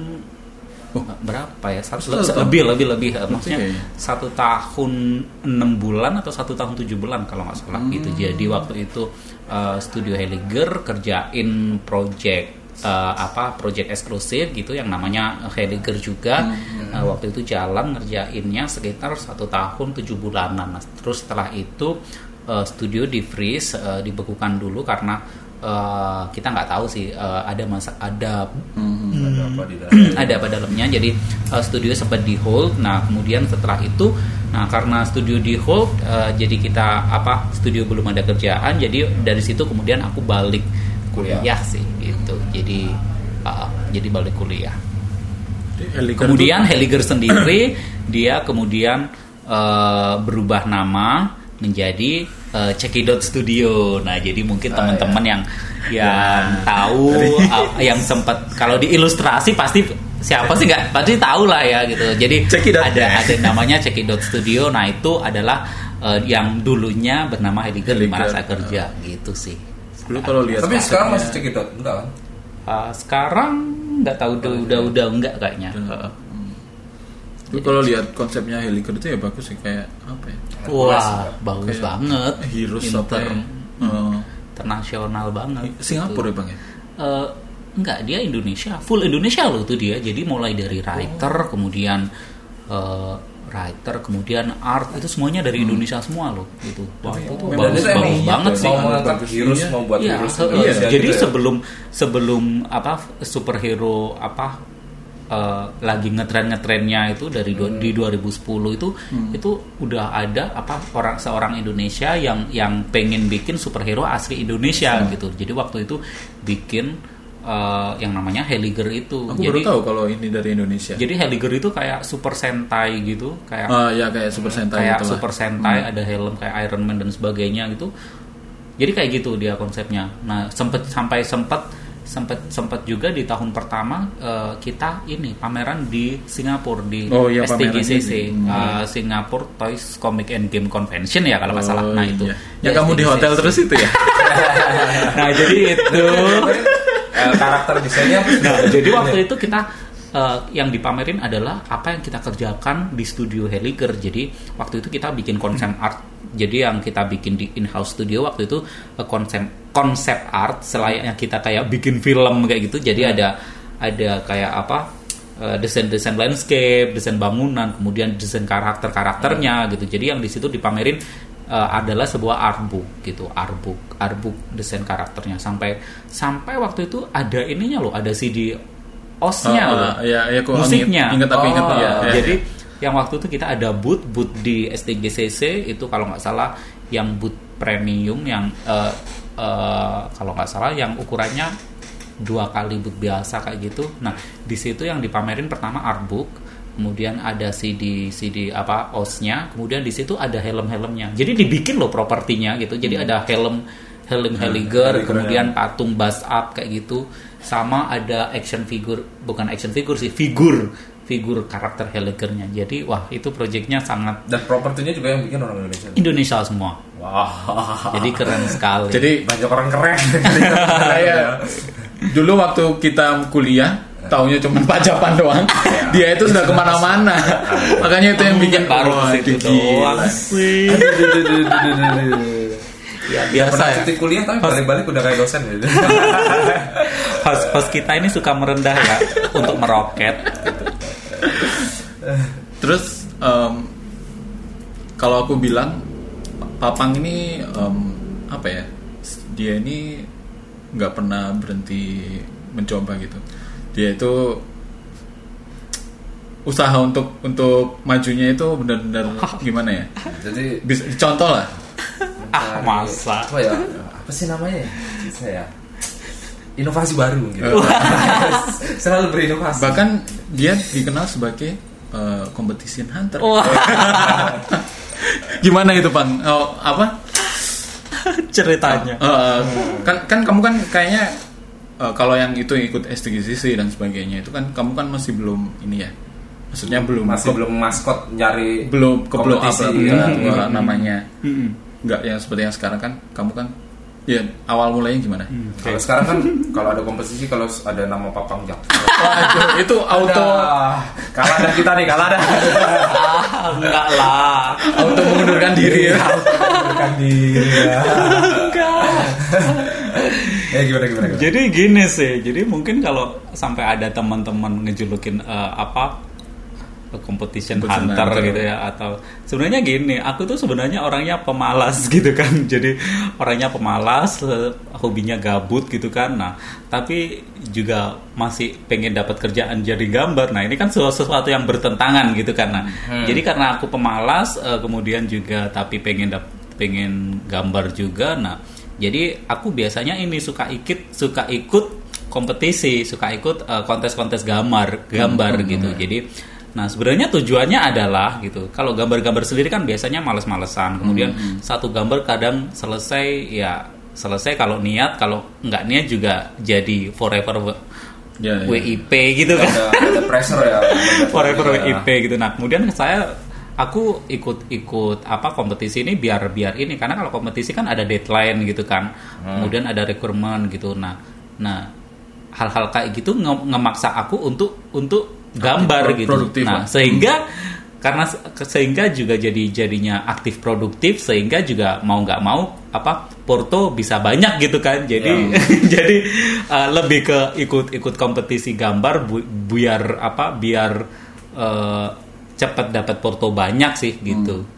Oh. berapa ya? Satu, Satu lebih lebih lebih eh, maksudnya satu tahun enam bulan atau satu tahun tujuh bulan kalau nggak salah. Gitu. Jadi waktu itu eh, studio Heliger kerjain project eh, apa project eksklusif gitu yang namanya Heliger juga. Eh, waktu itu jalan ngerjainnya sekitar satu tahun tujuh bulanan Nah, terus setelah itu eh, studio di freeze eh, dibekukan dulu karena eh, kita nggak tahu sih eh, ada masa ada ada apa di dalam ada apa dalamnya. Jadi eh, studio sempat di hold. Nah kemudian setelah itu nah karena studio di hold eh, jadi kita apa studio belum ada kerjaan. Jadi dari situ kemudian aku balik kuliah Kuliah. sih gitu. Jadi eh, jadi balik kuliah. Heliger kemudian Heliger sendiri dia kemudian eh, berubah nama menjadi eh, Cekidot Studio. Nah, jadi mungkin Ah, teman-teman yang yang tahu uh, yang sempat kalau di ilustrasi pasti siapa sih nggak? Pasti tahu lah ya gitu. Jadi Cekidot. ada ada namanya Cekidot Studio. Nah itu adalah uh, yang dulunya bernama Heliger mana Heliger. saya kerja gitu sih. Dulu kalau lihat Tapi sekarang masih cekidot, enggak kan? Uh, sekarang nggak tahu udah udah udah enggak kayaknya. Uh, Dulu kalau lihat konsepnya Heliger itu ya bagus sih kayak apa ya? wah bagus Kayak banget Heroes Inter- ya? Eh, internasional banget Singapura ya bang ya? Eh, enggak dia Indonesia full Indonesia loh tuh dia jadi mulai dari writer Oh. kemudian eh, writer kemudian art itu semuanya dari Indonesia semua loh gitu wah itu tuh bagus bagus emang banget iya, sih Mau Bagus, mengangkat bagus. virus, Iya. mau buat Iya, virus he- iya. Indonesia jadi gitu ya. sebelum sebelum apa superhero apa eh, lagi ngetren ngetrennya itu dari Hmm. di 2010 itu itu udah ada apa orang seorang Indonesia yang yang pengen bikin superhero asli Indonesia Hmm. gitu jadi waktu itu bikin eh, yang namanya Heliger itu Aku jadi baru tahu kalau ini dari Indonesia. jadi Heliger itu kayak super sentai gitu kayak Ah ya kayak Super Sentai kayak gitu lah. super sentai ada helm kayak Iron Man dan sebagainya gitu jadi kayak gitu dia konsepnya nah sempet sampai sempet sempet sempet juga di tahun pertama eh, kita ini pameran di Singapura di Oh, iya, STGCC. Hmm. eh, Singapore Toys Comic and Game Convention ya kalau nggak salah Oh, nah itu iya. Yang kamu di hotel terus itu ya? nah jadi itu Eh, karakter desainnya Nah, jadi waktu itu kita eh, yang dipamerin adalah apa yang kita kerjakan di studio Heliger. Jadi waktu itu kita bikin konsep art. Jadi yang kita bikin di in-house studio waktu itu eh, konsep konsep art selayaknya kita kayak bikin film kayak gitu. Jadi ada ada kayak apa eh, desain-desain landscape, desain bangunan, kemudian desain karakter-karakternya gitu. Jadi yang di situ dipamerin eh, adalah sebuah artbook gitu, artbook, artbook desain karakternya sampai sampai waktu itu ada ininya loh, ada CD osnya Oh, loh, oh, iya, iya, aku musiknya. inget- inget tapi inget, Oh, iya, jadi iya. Yang waktu itu kita ada booth booth di STGCC itu kalau nggak salah yang booth premium yang eh, eh, kalau nggak salah yang ukurannya dua kali booth biasa kayak gitu. Nah di situ yang dipamerin pertama artbook, kemudian ada CD CD apa osnya, kemudian di situ ada helm-helmnya. Jadi dibikin loh propertinya gitu. Jadi ada helm helm Heliger, Heliger, kemudian patung bust up kayak gitu, sama ada action figure bukan action figure sih figur figur karakter Heligernya. Jadi wah itu proyeknya sangat dan propertinya juga yang bikin orang Indonesia. Indonesia semua. Wah. Jadi keren sekali. Jadi banyak orang keren. saya dulu waktu kita kuliah taunya cuma pajapan doang. Dia itu sudah ke mana-mana. Makanya itu yang bikin baru situ itu doang sih. Ya, Biasa ya. cuti kuliah tapi balik-balik udah kayak dosen gitu. host, host kita ini suka merendah ya untuk meroket. Terus em, kalau aku bilang Papang ini em, apa ya? Dia ini nggak pernah berhenti mencoba gitu. Dia itu usaha untuk untuk majunya itu benar-benar gimana ya? Jadi Bisa contoh lah. Ah, masa. Apa ya? Apa sih namanya? ya? Saya inovasi baru gitu. Selalu berinovasi. Bahkan dia dikenal sebagai eh, competition hunter. Wah, Gimana itu, Bang? Oh, apa? ceritanya. Eh, kan kan kamu kan kayaknya eh, kalau yang itu ikut STGCC dan sebagainya itu kan kamu kan masih belum ini ya. Maksudnya belum Masih ke- belum maskot nyari belum ke blow up kompetisi, lah, ya. bukan namanya. Enggak yang seperti yang sekarang kan kamu kan ya awal mulainya gimana? Kalau sekarang kan kalau ada kompetisi kalau ada nama Papang Jak. Itu, auto Udah. kalah dah kita nih, kalah dah. Ah, enggak lah. auto mengundurkan diri ya. Bukan diri. ya. Eh gimana gimana gimana. Jadi gini sih, jadi mungkin kalau sampai ada teman-teman ngejulukin eh, apa competition Competition hunter hunter. gitu ya atau sebenarnya gini, aku tuh sebenarnya orangnya pemalas gitu kan. Jadi orangnya pemalas, hobinya gabut gitu kan. Nah, tapi juga masih pengen dapat kerjaan jadi gambar. Nah, ini kan sesu- sesuatu yang bertentangan gitu kan. Nah, jadi karena aku pemalas eh, kemudian juga tapi pengen dap- pengen gambar juga. Nah, jadi aku biasanya ini suka ikut suka ikut kompetisi, suka ikut eh, kontes-kontes gambar, gambar gitu. Jadi nah sebenarnya tujuannya adalah gitu. Kalau gambar-gambar sendiri kan biasanya males-malesan. Kemudian satu gambar kadang selesai ya selesai kalau niat kalau nggak niat juga jadi forever Ya, ya. WIP gitu kan ada, ada pressure ya forever Ya. WIP gitu nah kemudian saya aku ikut-ikut apa kompetisi ini biar biar ini karena kalau kompetisi kan ada deadline gitu kan Hmm. kemudian ada requirement gitu nah nah hal-hal kayak gitu nge- ngemaksa aku untuk untuk gambar Aktif, gitu produktif nah lah. sehingga karena se- sehingga juga jadi jadinya aktif produktif sehingga juga mau nggak mau apa Porto bisa banyak gitu kan jadi Ya. jadi uh, lebih ke ikut-ikut kompetisi gambar bu- biar apa biar uh, cepat dapat Porto banyak sih gitu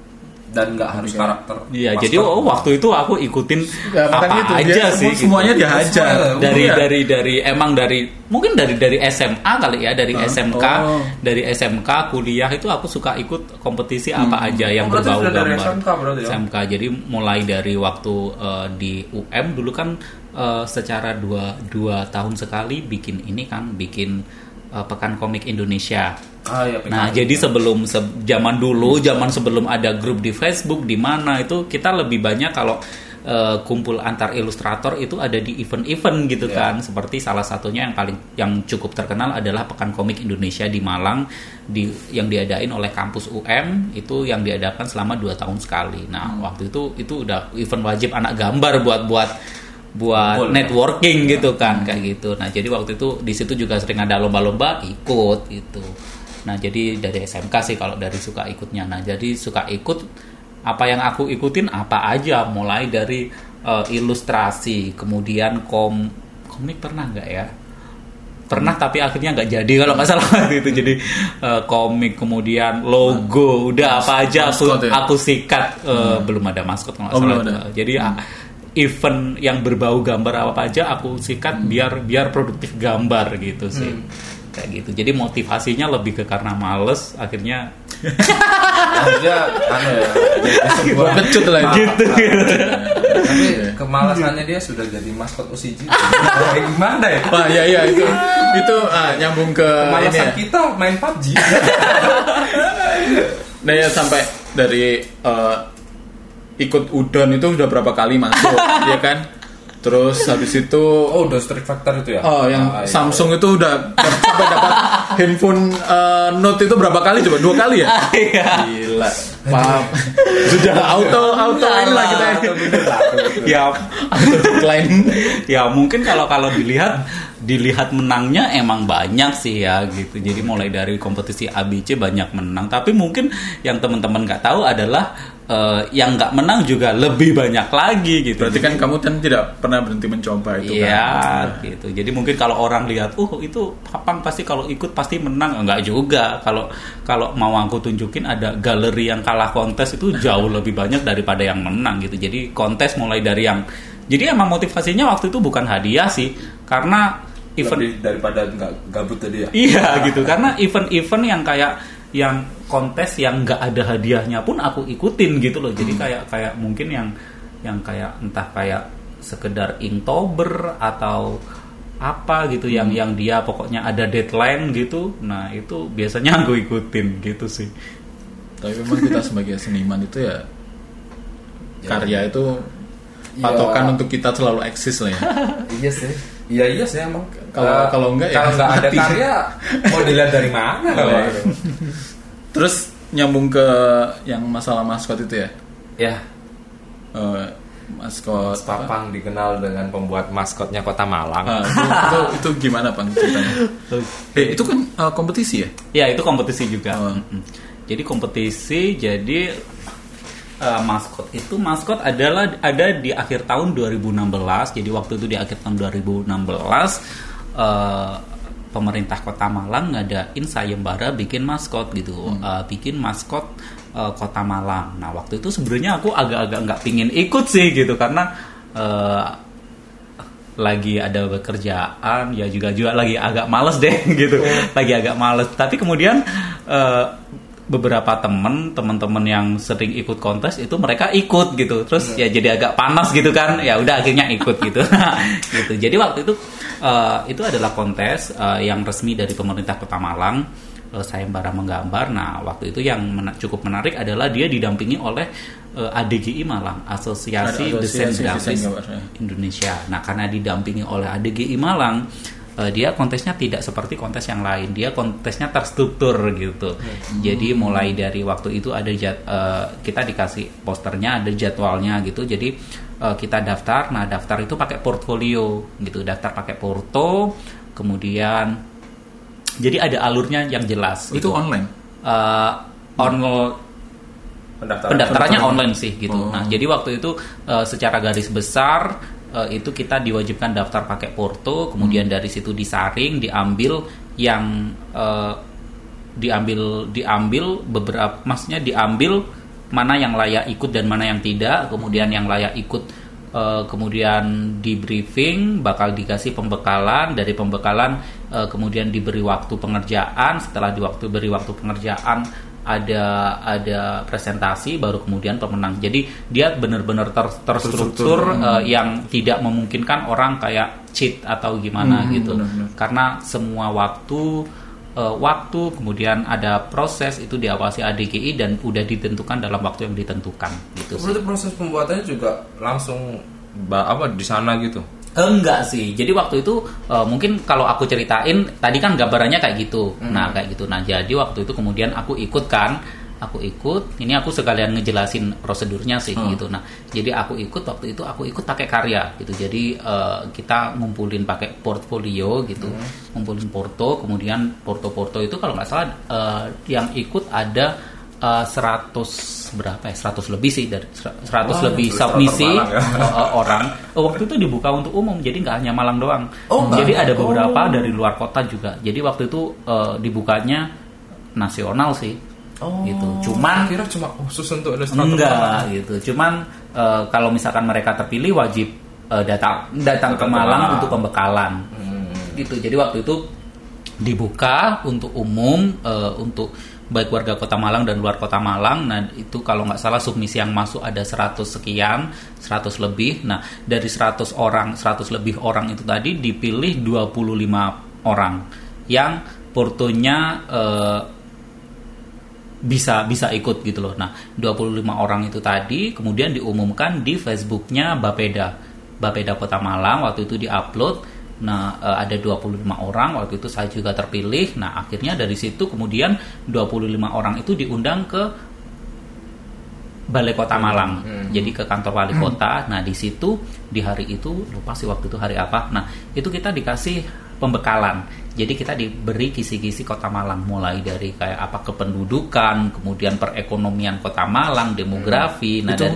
dan nggak harus karakter Iya, jadi oh, waktu itu aku ikutin Ya, apa itu, aja dia sih. semua- gitu. semuanya dihajar. Semua, dari Iya. dari dari emang dari mungkin dari dari SMA kali ya dari Hah? SMK Oh. dari SMK kuliah itu aku suka ikut kompetisi apa aja yang Oh, berbau sudah dari gambar SMK berarti ya? SMK jadi mulai dari waktu eh, di UM dulu kan eh, secara dua dua tahun sekali bikin ini kan bikin eh, pekan komik Indonesia ah, ya, Nah, jadi sebelum se- zaman dulu, zaman sebelum ada grup di Facebook di mana itu kita lebih banyak kalau eh, kumpul antar ilustrator itu ada di event-event gitu Ya. kan. Seperti salah satunya yang paling yang cukup terkenal adalah Pekan Komik Indonesia di Malang di yang diadain oleh kampus UM itu yang diadakan selama dua tahun sekali. Nah, Hmm. waktu itu itu udah event wajib anak gambar buat buat Kumpul, ya. networking gitu kan kayak gitu. Nah, jadi waktu itu di situ juga sering ada lomba-lomba ikut gitu. Nah, jadi dari SMK sih kalau dari suka ikutnya. Nah, jadi suka ikut apa yang aku ikutin apa aja mulai dari eh, ilustrasi, kemudian kom komik pernah nggak ya? Pernah tapi akhirnya nggak jadi kalau nggak salah itu. Jadi eh, komik kemudian logo udah apa aja aku Maskot ya? aku sikat Eh, belum ada maskot kalau Oh, salah. belum ada. Jadi ah, event yang berbau gambar apa aja aku sikat biar biar produktif gambar gitu sih. Kayak gitu. Jadi motivasinya lebih ke karena males akhirnya akhirnya anu ya sebuah Kecut lah itu. gitu. tapi kemalasannya dia sudah jadi maskot Kayak gimana ya Wah, iya iya itu itu ah, nyambung ke ini kemalasan ya. kita main PUBG Nah ya sampai dari eh, ikut udon itu udah berapa kali masuk, ya kan? Terus habis itu oh udah Street Factor itu ya Oh, yang Ah, iya. Samsung itu udah sampai dapat handphone eh, Note itu berapa kali coba? Dua kali ya? Iya. Gila. Paham. Sudah auto auto ini lah kita. Ya Auto decline. ya mungkin kalau kalau dilihat dilihat menangnya emang banyak sih ya gitu jadi mulai dari kompetisi ABC banyak menang tapi mungkin yang teman-teman nggak tahu adalah eh, yang nggak menang juga lebih banyak lagi gitu Berarti kan kamu kan tidak pernah berhenti mencoba itu Iya kan. gitu. Jadi mungkin kalau orang lihat, oh itu Papang pasti kalau ikut pasti menang, enggak juga. Kalau kalau mau aku tunjukin ada galeri yang kalah kontes itu jauh lebih banyak daripada yang menang gitu. Jadi kontes mulai dari yang jadi emang motivasinya waktu itu bukan hadiah sih, karena event Lebih daripada nggak gabut tadi ya Iya gitu karena event-event yang kayak yang kontes yang nggak ada hadiahnya pun aku ikutin gitu loh. Jadi kayak kayak mungkin yang yang kayak entah kayak sekedar inktober atau apa gitu yang yang dia pokoknya ada deadline gitu. Nah, itu biasanya aku ikutin gitu sih. Tapi memang kita sebagai seniman itu ya Ya. karya itu Iya. patokan untuk kita selalu eksis lah ya. iya sih iya iya sih emang Kalau- Eh, kalau enggak ya kalau nggak ada mati. karya mau dilihat dari mana kalau Iya. Terus nyambung ke yang masalah maskot itu ya. ya Eh, maskot Mas Papang dikenal dengan pembuat maskotnya Kota Malang. Ah, itu, itu, itu gimana bang ceritanya? Eh, itu kan eh, kompetisi ya? Ya itu kompetisi juga. Mm-mm. Jadi kompetisi jadi eh, maskot itu maskot adalah ada di akhir tahun 2016. Jadi waktu itu di akhir tahun 2016 eh, pemerintah Kota Malang ngadain sayembara bikin maskot gitu, Eh, bikin maskot eh, Kota Malang. Nah waktu itu sebenarnya aku agak-agak nggak pingin ikut sih gitu karena eh, lagi ada pekerjaan ya juga juga lagi agak males deh gitu. Lagi agak males. Tapi kemudian eh, beberapa temen teman-teman yang sering ikut kontes itu mereka ikut gitu terus ya jadi agak panas gitu kan ya udah akhirnya ikut gitu gitu jadi waktu itu eh, itu adalah kontes eh, yang resmi dari pemerintah kota Malang eh, sayembara menggambar. Nah, waktu itu yang mena- cukup menarik adalah dia didampingi oleh eh, ADGI Malang, Asosiasi Desain Asosiasi Grafis Desain Gambar, ya. Indonesia. Nah, karena didampingi oleh ADGI Malang, eh, dia kontesnya tidak seperti kontes yang lain. Dia kontesnya terstruktur gitu. Jadi mulai dari waktu itu ada jad- eh, kita dikasih posternya, ada jadwalnya gitu. Jadi eh, kita daftar. Nah, daftar itu pakai portfolio gitu. Daftar pakai porto, kemudian jadi ada alurnya yang jelas. Itu gitu. online. Eh, on Pendaftaran. pendaftarannya Pendaftaran. online sih gitu. Oh. Nah, jadi waktu itu eh, secara garis besar eh, itu kita diwajibkan daftar pakai Porto, kemudian dari situ disaring, diambil yang eh, diambil diambil beberapa maksudnya diambil mana yang layak ikut dan mana yang tidak, kemudian yang layak ikut eh, kemudian di briefing bakal dikasih pembekalan dari pembekalan eh, kemudian diberi waktu pengerjaan setelah di waktu beri waktu pengerjaan ada ada presentasi baru kemudian pemenang jadi dia benar-benar ter- terstruktur eh, yang tidak memungkinkan orang kayak cheat atau gimana Hmm, gitu benar-benar. karena semua waktu eh, waktu kemudian ada proses itu diawasi ADGI dan udah ditentukan dalam waktu yang ditentukan gitu. Berarti proses pembuatannya juga langsung apa di sana gitu. Enggak sih. Jadi waktu itu eh, mungkin kalau aku ceritain tadi kan gambarannya kayak gitu. Nah, kayak gitu. Nah, jadi waktu itu kemudian aku ikut kan. Aku ikut. Ini aku sekalian ngejelasin prosedurnya sih gitu. Nah, jadi aku ikut waktu itu aku ikut pakai karya gitu. Jadi eh, kita ngumpulin pakai portfolio gitu. Ngumpulin porto, kemudian porto-porto itu kalau nggak salah eh, yang ikut ada eh, 100 berapa ya 100 lebih sih dari 100 Wah, lebih ilustrator submisi Malang ya. uh, uh, orang Oh, waktu itu dibuka untuk umum jadi nggak hanya Malang doang Oh, jadi ada. beberapa Oh. dari luar kota juga jadi waktu itu uh, dibukanya nasional sih Oh, gitu cuman kira cuma khusus untuk ilustrator. enggak gitu cuman uh, kalau misalkan mereka terpilih wajib uh, datang datang ke Datang ke Malang Malang. untuk pembekalan Hmm. gitu jadi waktu itu dibuka untuk umum uh, untuk baik warga kota Malang dan luar kota Malang nah itu kalau nggak salah submisi yang masuk ada 100 sekian 100 lebih nah dari 100 orang 100 lebih orang itu tadi dipilih 25 orang yang portonya eh, bisa bisa ikut gitu loh. Nah, 25 orang itu tadi kemudian diumumkan di Facebooknya Bapeda. Bapeda Kota Malang waktu itu diupload. Nah, eh, ada 25 orang waktu itu saya juga terpilih. Nah, akhirnya dari situ kemudian 25 orang itu diundang ke Balai Kota Malang. Jadi ke kantor wali kota. Nah, di situ di hari itu lupa sih waktu itu hari apa. Nah, itu kita dikasih pembekalan. Jadi kita diberi kisi-kisi Kota Malang mulai dari kayak apa kependudukan, kemudian perekonomian Kota Malang, demografi. Nah, itu dan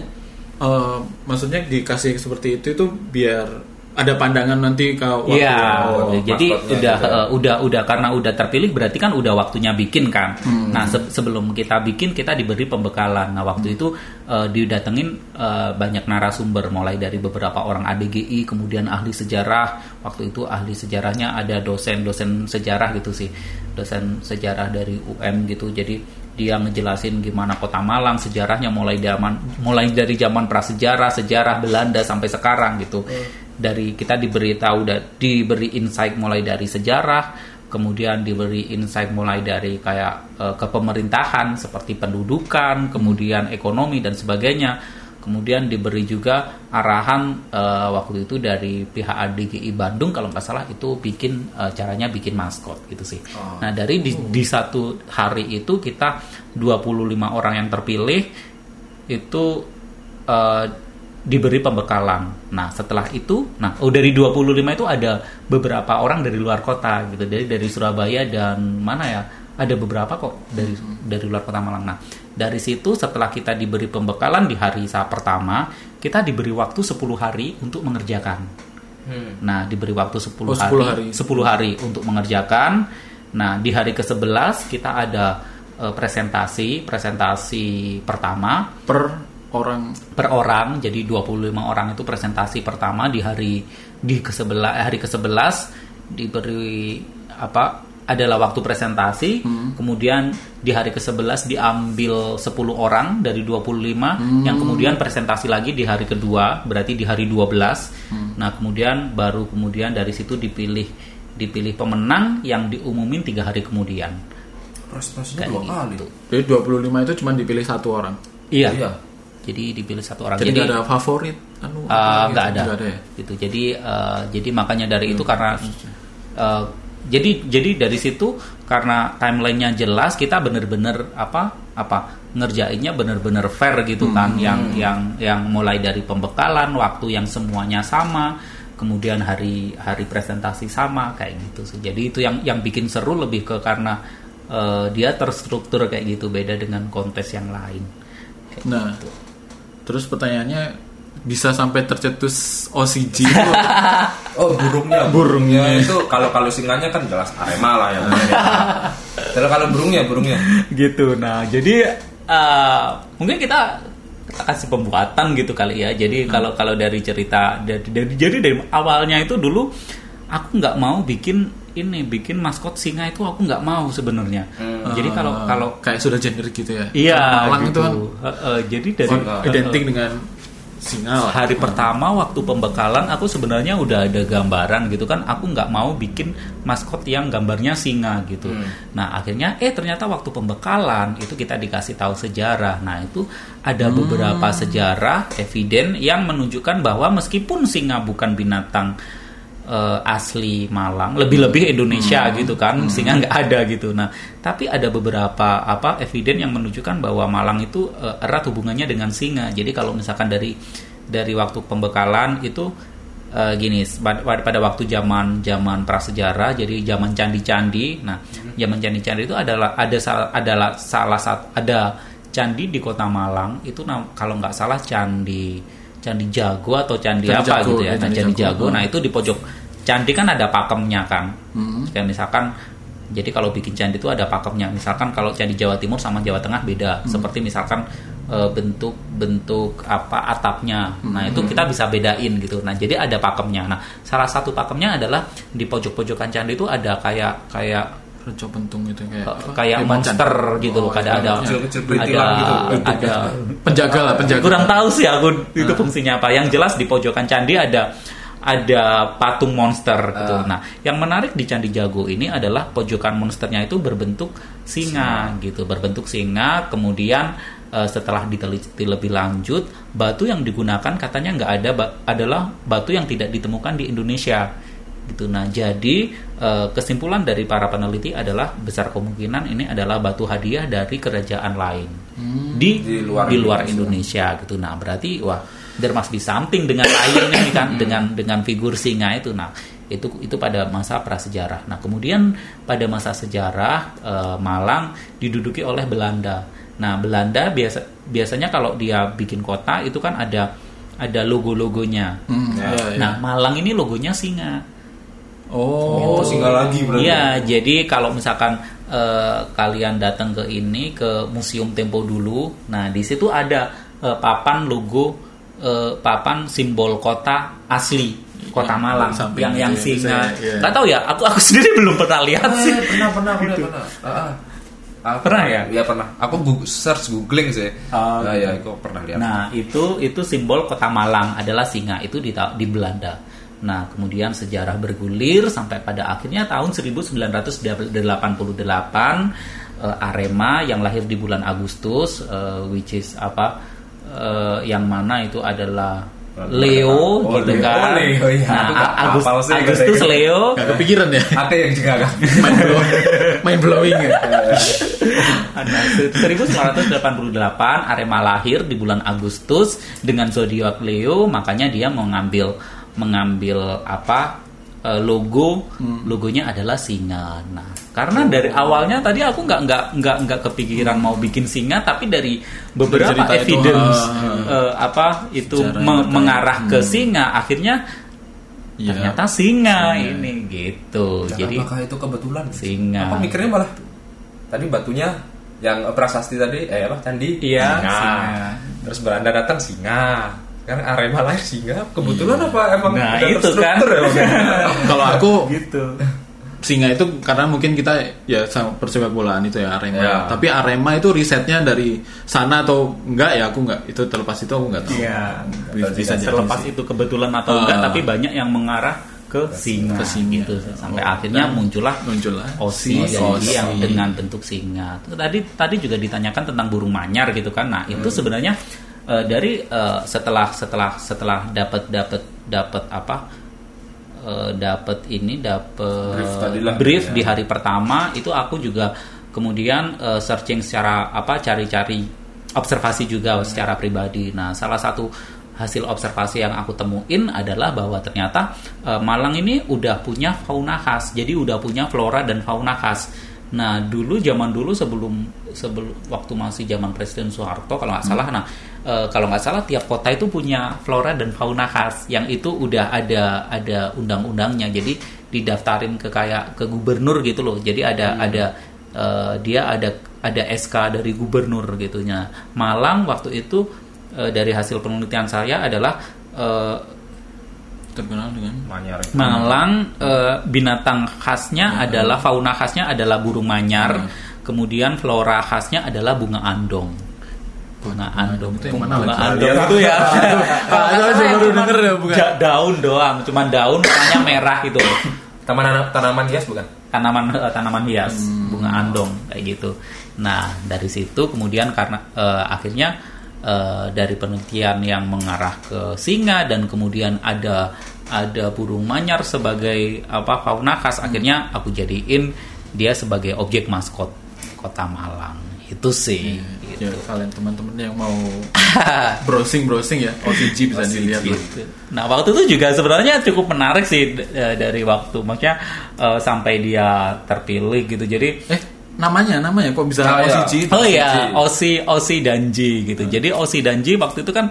eh, maksudnya dikasih seperti itu itu biar ada pandangan nanti waktu Iya, Oh, jadi udah eh, udah udah karena udah terpilih berarti kan udah waktunya bikin kan. Nah se- sebelum kita bikin kita diberi pembekalan. Nah waktu itu eh, didatengin eh, banyak narasumber mulai dari beberapa orang ADGI, kemudian ahli sejarah. Waktu itu ahli sejarahnya ada dosen-dosen sejarah gitu sih, dosen sejarah dari UM gitu. Jadi dia ngejelasin gimana kota Malang sejarahnya mulai zaman mulai dari zaman prasejarah, sejarah Belanda sampai sekarang gitu. Dari kita diberi tahu da- diberi insight mulai dari sejarah, kemudian diberi insight mulai dari kayak eh, kepemerintahan seperti pendudukan, kemudian ekonomi dan sebagainya. Kemudian diberi juga arahan eh, waktu itu dari pihak ADGI Bandung kalau nggak salah itu bikin eh, caranya bikin maskot gitu sih. Nah dari di, di satu hari itu kita 25 orang yang terpilih itu eh, diberi pembekalan. Nah setelah itu, nah oh dari 25 itu ada beberapa orang dari luar kota gitu, dari dari Surabaya dan mana ya ada beberapa kok dari dari luar kota Malang. Nah dari situ setelah kita diberi pembekalan di hari saat pertama, kita diberi waktu 10 hari untuk mengerjakan. Hmm. Nah, diberi waktu 10, Oh, 10 hari, hari. 10 hari untuk mengerjakan. Nah, di hari ke-11 kita ada eh, presentasi, presentasi pertama per orang per orang. Jadi 25 orang itu presentasi pertama di hari di ke-11 eh, hari ke-11 diberi apa adalah waktu presentasi, kemudian di hari ke-11 diambil 10 orang dari 25 yang kemudian presentasi lagi di hari kedua, berarti di hari 12. Nah, kemudian baru kemudian dari situ dipilih dipilih pemenang yang diumumin tiga hari kemudian. prestasinya Kayak dua kali. gitu. Jadi 25 itu cuma dipilih satu orang. Iya. Iya. Jadi dipilih satu orang. Jadi Jadi, ada favorit anu apa nggak ada. Ada ya. Gitu. Jadi eh, jadi makanya dari itu karena eh, jadi jadi dari situ karena timelinenya jelas kita bener-bener apa apa ngerjainnya bener-bener fair gitu kan yang yang yang mulai dari pembekalan waktu yang semuanya sama kemudian hari hari presentasi sama kayak gitu sih jadi itu yang yang bikin seru lebih ke karena eh, dia terstruktur kayak gitu beda dengan kontes yang lain Kayak Nah, gitu. Terus pertanyaannya bisa sampai tercetus OCG itu Oh burungnya, Burungnya. itu kalau kalau singanya kan jelas Arema lah yang main. Kalau kalau burungnya, burungnya. gitu nah jadi eh, mungkin kita kasih pembuatan gitu kali ya jadi kalau kalau dari cerita dari, dari jadi dari awalnya itu dulu aku nggak mau bikin ini bikin maskot singa itu aku nggak mau sebenarnya. Jadi kalau Eh, kalau kayak sudah generik gitu ya. iya Malang gitu. itu kan? Eh, eh, jadi dari Oh, identik dengan singa lah. hari pertama waktu pembekalan aku sebenarnya udah ada gambaran gitu kan. Aku nggak mau bikin maskot yang gambarnya singa gitu. Nah akhirnya eh ternyata waktu pembekalan itu kita dikasih tahu sejarah. Nah itu ada beberapa sejarah eviden yang menunjukkan bahwa meskipun singa bukan binatang eh, asli Malang lebih-lebih Indonesia gitu kan singa nggak ada gitu. Nah tapi ada beberapa apa eviden yang menunjukkan bahwa Malang itu eh, erat hubungannya dengan singa. Jadi kalau misalkan dari dari waktu pembekalan itu eh, gini pada, pada waktu zaman zaman prasejarah jadi zaman candi-candi nah zaman candi-candi itu adalah ada adalah salah satu ada candi di kota Malang itu kalau nggak salah candi candi jago atau candi, Candi apa Jago, gitu ya. ya, nah Candi candi Jago. jago. Nah itu di pojok candi kan ada pakemnya kan Hmm. kayak misalkan jadi kalau bikin candi itu ada pakemnya. Misalkan kalau candi Jawa Timur sama Jawa Tengah beda. Seperti misalkan eh, bentuk bentuk apa atapnya. Nah itu kita bisa bedain gitu. Nah jadi ada pakemnya. Nah salah satu pakemnya adalah di pojok-pojokan candi itu ada kayak kayak Reco pentung itu kayak apa? kayak macan. monster gitu loh Oh, ada iya, ada kecil-kecil ada berintilan gitu. ada penjaga lah penjaga. kurang tahu sih aku itu fungsinya apa yang jelas di pojokan candi ada ada patung monster gitu. Ah. Nah, yang menarik di Candi Jago ini adalah pojokan monsternya itu berbentuk singa gitu, berbentuk singa. Kemudian eh, setelah diteliti lebih lanjut, batu yang digunakan katanya nggak ada ba- adalah batu yang tidak ditemukan di Indonesia gitu. Nah, jadi kesimpulan dari para peneliti adalah besar kemungkinan ini adalah batu hadiah dari kerajaan lain di Di luar di luar Indonesia. Indonesia gitu. Nah, berarti wah there must be something dengan lion ini kan dengan dengan figur singa itu. Nah, itu itu pada masa prasejarah. Nah, kemudian pada masa sejarah eh, Malang diduduki oleh Belanda. Nah, Belanda biasa biasanya kalau dia bikin kota itu kan ada ada logo-logonya. Hmm, Ya. iya, iya. Nah, Malang ini logonya singa. Oh, Oh, singa lagi berarti. Iya, jadi kalau misalkan eh, kalian datang ke ini ke Museum Tempo dulu, nah di situ ada eh, papan logo eh, papan simbol kota asli kota Yang Malang samping yang yang ya, singa. saya- iya. Nggak tahu ya, aku aku sendiri belum pernah lihat sih. pernah pernah pernah pernah. Ah, ah. Aku- Pernah ya? Iya pernah. Aku Google, search googling sih. Oh, nah, ya, aku pernah lihat. Nah, itu itu simbol kota Malang adalah singa itu di di Belanda. Nah, kemudian sejarah bergulir sampai pada akhirnya tahun 1988 eh, Arema yang lahir di bulan Agustus eh, which is apa eh, yang mana itu adalah Leo Oh, gitu Leo. kan. Oh, Leo, iya. Nah, nggak Agus- sih, Agustus kata-kata. Leo Gak kepikiran ya? Ada yang juga kan. main blow, main blowing ya. Nah, 1988 Arema lahir di bulan Agustus dengan zodiak Leo, makanya dia mengambil mengambil apa eh, logo logonya adalah singa. Nah, karena dari awalnya tadi aku nggak nggak nggak nggak kepikiran mau bikin singa, tapi dari beberapa cerita itu, evidence ah, eh, apa itu Sejarah yang me- mengarah ke singa, akhirnya Iya. ternyata singa ini gitu. Dan Jadi apakah itu kebetulan? Singa. Apa mikirnya malah tadi batunya yang prasasti tadi eh apa candi Iya, singa. singa. Terus Belanda datang singa. Karena Arema lahir singa. Kebetulan apa emang Nah, itu kan. ya? Kalau aku gitu. singa itu karena mungkin kita ya sama persepak bolaan itu ya Arema. Ya. Tapi Arema itu risetnya dari sana atau enggak ya aku enggak. Itu terlepas itu aku enggak tahu. Iya. Bisa, Terlepas sih. itu kebetulan atau enggak, Ah. tapi banyak yang mengarah ke singa, Ke singa. gitu sampai Oh, akhirnya dan muncullah muncullah osi si jadi osi. yang dengan bentuk singa. Tadi tadi juga ditanyakan tentang burung manyar gitu kan. Nah, itu sebenarnya eh, dari eh, setelah setelah setelah dapat dapat dapat apa? eh, dapat ini dapat Brief brief ya. di hari pertama itu aku juga kemudian eh, searching secara apa cari-cari observasi juga secara pribadi. Nah, salah satu hasil observasi yang aku temuin adalah bahwa ternyata eh, Malang ini udah punya fauna khas. Jadi udah punya flora dan fauna khas. Nah, dulu zaman dulu sebelum sebelum waktu masih zaman Presiden Soeharto kalau nggak salah, nah eh, kalau nggak salah tiap kota itu punya flora dan fauna khas yang itu udah ada ada undang-undangnya. Jadi didaftarin ke kayak ke gubernur gitu loh. Jadi ada ada eh, dia ada ada SK dari gubernur gitunya. Malang waktu itu eh, dari hasil penelitian saya adalah eh, terkenal dengan Manyar. Malang eh, binatang khasnya adalah fauna khasnya adalah burung manyar, Hmm. kemudian flora khasnya adalah bunga andong. Bunga andong itu yang mana bunga lagi? andong itu ya. Itu aja baru denger ya, bukan? Daun doang, cuman daun warnanya merah gitu. Taman tanaman hias bukan? tanaman eh, tanaman hias Hmm. bunga andong kayak gitu. Nah dari situ kemudian karena eh, akhirnya eh, dari penelitian yang mengarah ke singa dan kemudian ada ada burung manyar sebagai apa fauna khas Hmm. akhirnya aku jadiin dia sebagai objek maskot kota Malang itu sih. ya gitu. kalian teman-teman yang mau browsing browsing ya OCG bisa dilihat loh. Gitu. Nah waktu itu juga sebenarnya cukup menarik sih eh, dari waktu maksudnya eh, sampai dia terpilih gitu. Jadi eh namanya namanya kok bisa iya. OCG Oh iya, Osi. Osi Osi Danji gitu. Jadi Osi Danji waktu itu kan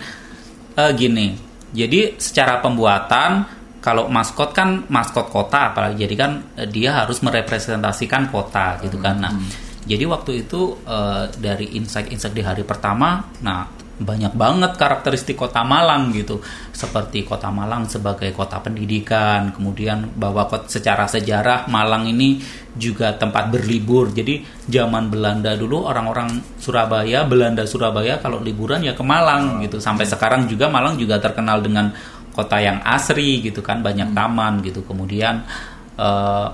eh, gini. Jadi secara pembuatan kalau maskot kan maskot kota apalagi jadi kan dia harus merepresentasikan kota gitu kan. Nah, jadi waktu itu eh, dari insight-insight di hari pertama, nah banyak banget karakteristik kota Malang gitu. Seperti kota Malang sebagai kota pendidikan, kemudian bahwa secara sejarah Malang ini juga tempat berlibur. Jadi zaman Belanda dulu orang-orang Surabaya, Belanda Surabaya kalau liburan ya ke Malang gitu. Sampai sekarang juga Malang juga terkenal dengan kota yang asri gitu kan, banyak taman gitu. Kemudian eh,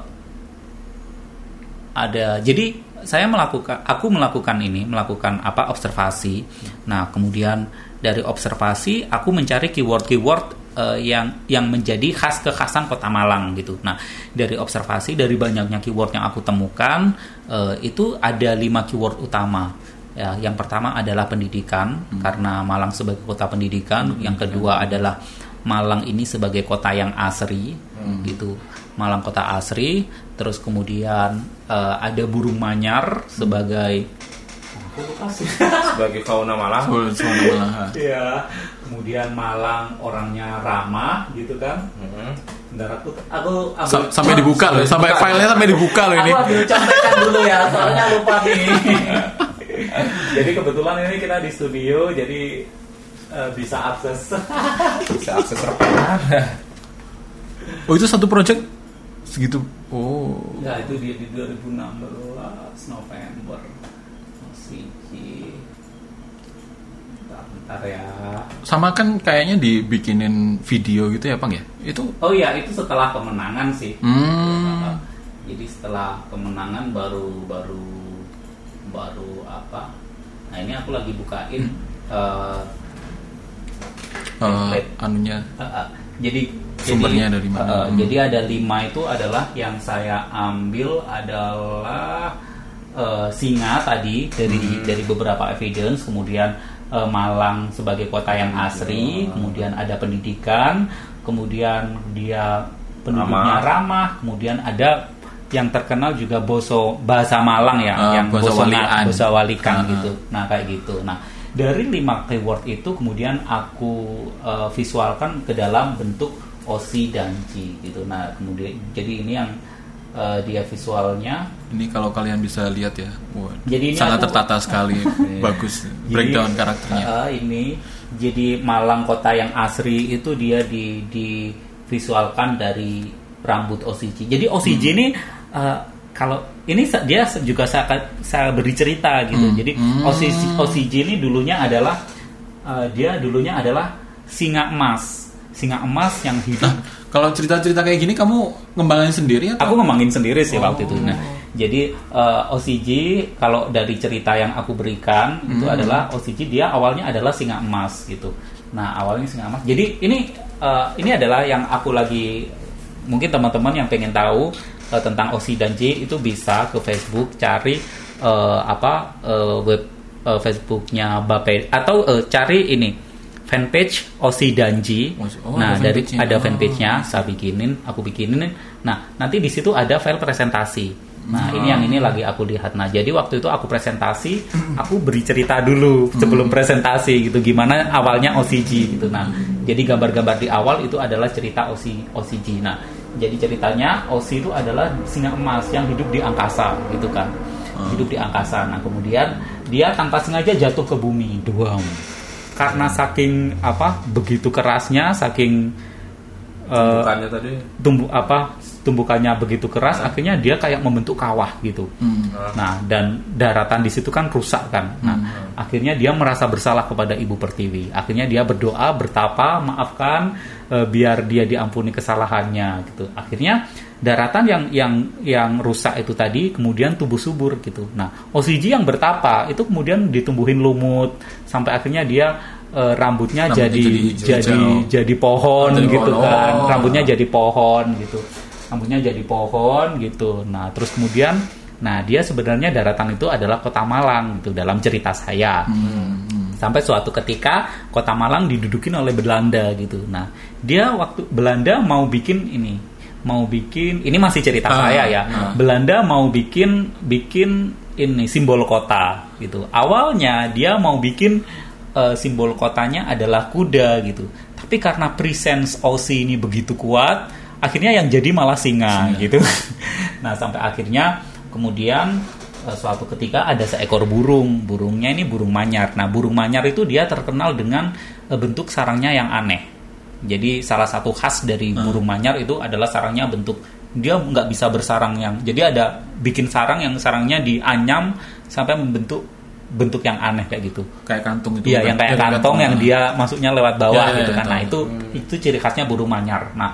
ada jadi saya melakukan aku melakukan ini melakukan apa observasi. Nah kemudian dari observasi aku mencari keyword-keyword eh, yang yang menjadi khas kekhasan kota Malang gitu. Nah dari observasi dari banyaknya keyword yang aku temukan eh, itu ada lima keyword utama. Ya yang pertama adalah pendidikan karena Malang sebagai kota pendidikan. Yang kedua adalah Malang ini sebagai kota yang asri gitu. Malang kota asri terus kemudian eh, ada burung manyar sebagai Sebagai fauna Malang. Suara Malahan. ya kemudian Malang orangnya ramah gitu kan Mhm. Bentar aku aku ambil- Sam- sampai dibuka loh sampai dibuka. filenya sampai dibuka loh ini Aku ambil contekan dulu ya, soalnya lupa nih. jadi kebetulan ini kita di studio, jadi eh, bisa akses. Bisa akses rekaman. oh itu satu project segitu oh ya itu dia di 2016 November. Siji. Bentar, ya. sama kan kayaknya dibikinin video gitu ya bang ya itu Oh iya, itu setelah kemenangan sih. Hmm. Jadi setelah kemenangan baru baru baru apa? Nah ini aku lagi bukain. eh, eh, Template. anunya Uh, uh, jadi Sumbernya jadi, dari mana? uh, uh, Hmm. Jadi ada lima itu adalah yang saya ambil adalah uh, singa tadi dari Hmm. dari beberapa evidence, kemudian uh, Malang sebagai kota yang asri, kemudian ada pendidikan, kemudian dia penduduknya ramah, kemudian ada yang terkenal juga boso bahasa Malang ya, Ah, yang boso walian. boso walikan Ah, ah. gitu. Nah kayak gitu. Nah dari lima keyword itu kemudian aku uh, visualkan ke dalam bentuk osi dan ji gitu. Nah kemudian jadi ini yang uh, dia visualnya. ini kalau kalian bisa lihat ya wah, Jadi ini sangat aku- tertata sekali bagus breakdown Jadi, karakternya uh, ini jadi Malang kota yang asri itu dia di divisualkan dari rambut OCG. Jadi OCG Hmm. ini uh, kalau ini dia juga saya saya beri cerita gitu. Hmm. Jadi Hmm. OCG, OCG ini dulunya adalah uh, dia dulunya adalah singa emas. Singa emas yang hidup Kalau cerita-cerita kayak gini kamu ngembangin sendiri atau? Aku ngembangin sendiri sih waktu Oh. itu. Nah, jadi eh, OCG kalau dari cerita yang aku berikan itu Hmm. adalah OCG dia awalnya adalah singa emas gitu. Nah, awalnya singa emas. Jadi ini eh, ini adalah yang aku lagi mungkin teman-teman yang pengen tahu eh, tentang OC dan J itu bisa ke Facebook cari eh, apa eh, web eh, Facebooknya Bape atau eh, cari ini fanpage Osi Danji. Oh, nah, ada dari fanpage-nya. ada Oh. fanpage-nya saya bikinin, aku bikinin. Nah, nanti di situ ada file presentasi. Nah, ini yang ini lagi aku lihat. Nah, jadi waktu itu aku presentasi, aku beri cerita dulu sebelum presentasi gitu gimana awalnya OCG gitu. Nah, jadi gambar-gambar di awal itu adalah cerita OC OCG. Nah, jadi ceritanya OC itu adalah singa emas yang hidup di angkasa gitu kan. Hidup di angkasa. Nah, kemudian dia tanpa sengaja jatuh ke bumi. Doang karena saking apa begitu kerasnya saking eh, Bukannya tadi tumbuh apa tumbukannya begitu keras akhirnya dia kayak membentuk kawah gitu Hmm. nah dan daratan di situ kan rusak kan nah akhirnya dia merasa bersalah kepada ibu pertiwi akhirnya dia berdoa bertapa maafkan eh, biar dia diampuni kesalahannya gitu akhirnya daratan yang yang yang rusak itu tadi kemudian tumbuh subur gitu nah OCG yang bertapa itu kemudian ditumbuhin lumut sampai akhirnya dia eh, rambutnya, Rambutnya jadi jadi jadi hijau. jadi pohon Jadi gitu pohon. kan Oh. rambutnya jadi pohon gitu rambutnya jadi pohon gitu nah terus kemudian nah dia sebenarnya daratan itu adalah kota Malang gitu dalam cerita saya Hmm. Sampai suatu ketika kota Malang didudukin oleh Belanda gitu. Nah dia waktu Belanda mau bikin ini mau bikin ini masih cerita Ah, saya ya. ah. Belanda mau bikin bikin ini simbol kota gitu. Awalnya dia mau bikin eh, simbol kotanya adalah kuda gitu. Tapi karena presence OC ini begitu kuat akhirnya yang jadi malah singa, gitu. Nah sampai akhirnya kemudian suatu ketika ada seekor burung burungnya ini burung manyar nah burung manyar itu dia terkenal dengan eh, bentuk sarangnya yang aneh jadi salah satu khas dari burung manyar itu adalah sarangnya bentuk dia nggak bisa bersarang yang jadi ada bikin sarang yang sarangnya dianyam sampai membentuk bentuk yang aneh kayak gitu Kayak kantung itu. Iya, yang kayak kantong yang ah. dia masuknya lewat bawah Ya, ya, gitu ya, kan. Nah, tahu. itu itu ciri khasnya burung manyar. Nah,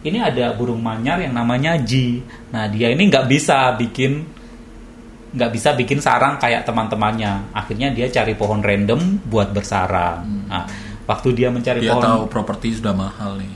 ini ada burung manyar yang namanya Ji. Nah, dia ini nggak bisa bikin nggak bisa bikin sarang kayak teman-temannya. Akhirnya dia cari pohon random buat bersarang. Nah, waktu dia mencari Dia pohon tahu properti sudah mahal nih.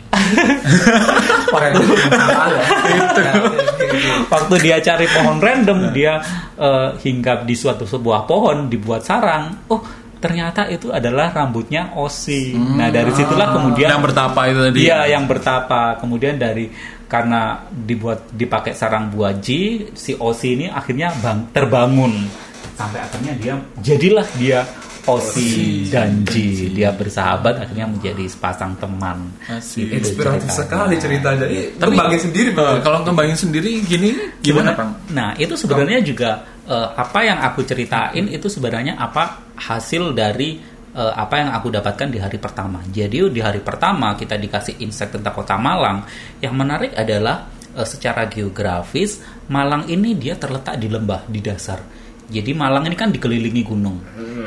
waktu dia cari pohon Nah. random dia eh, hinggap di suatu sebuah pohon dibuat sarang oh ternyata itu adalah rambutnya Osi nah dari situlah kemudian Hmm. Yang bertapa itu tadi. dia yang bertapa kemudian dari karena dibuat dipakai sarang buaji si Osi ini akhirnya bang, terbangun sampai akhirnya dia jadilah dia Osi dan Ji dia bersahabat akhirnya menjadi sepasang teman Asik. Itu inspiratif ceritanya. sekali ceritanya. Ini Tapi kembangin sendiri eh, Bang. kalau kembangin sendiri gini gimana Bang? Nah, itu sebenarnya juga eh, apa yang aku ceritain itu sebenarnya apa hasil dari eh, apa yang aku dapatkan di hari pertama. Jadi di hari pertama kita dikasih insight tentang Kota Malang. Yang menarik adalah eh, secara geografis Malang ini dia terletak di lembah di dasar. Jadi Malang ini kan dikelilingi gunung.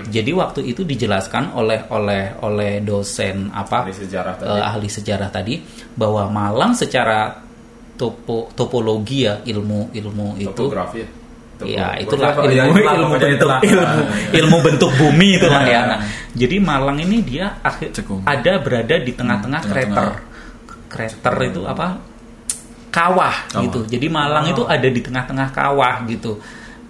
Jadi waktu itu dijelaskan oleh oleh oleh dosen apa Ahli sejarah tadi. eh, ahli sejarah tadi bahwa Malang secara topo, topologi ya ilmu ilmu itu Topografi ya. Ya itulah Apa? ilmu, Ya, itulah, ilmu pokoknya bentuk itulah. ilmu, ilmu bentuk bumi itulah ya. Ya. Nah, jadi Malang ini dia akhir Cekung. ada berada di tengah-tengah Hmm, kreter. tengah-tengah. Kreter itu apa? Kawah, Kawah. gitu. Jadi Malang itu ada di tengah-tengah kawah gitu.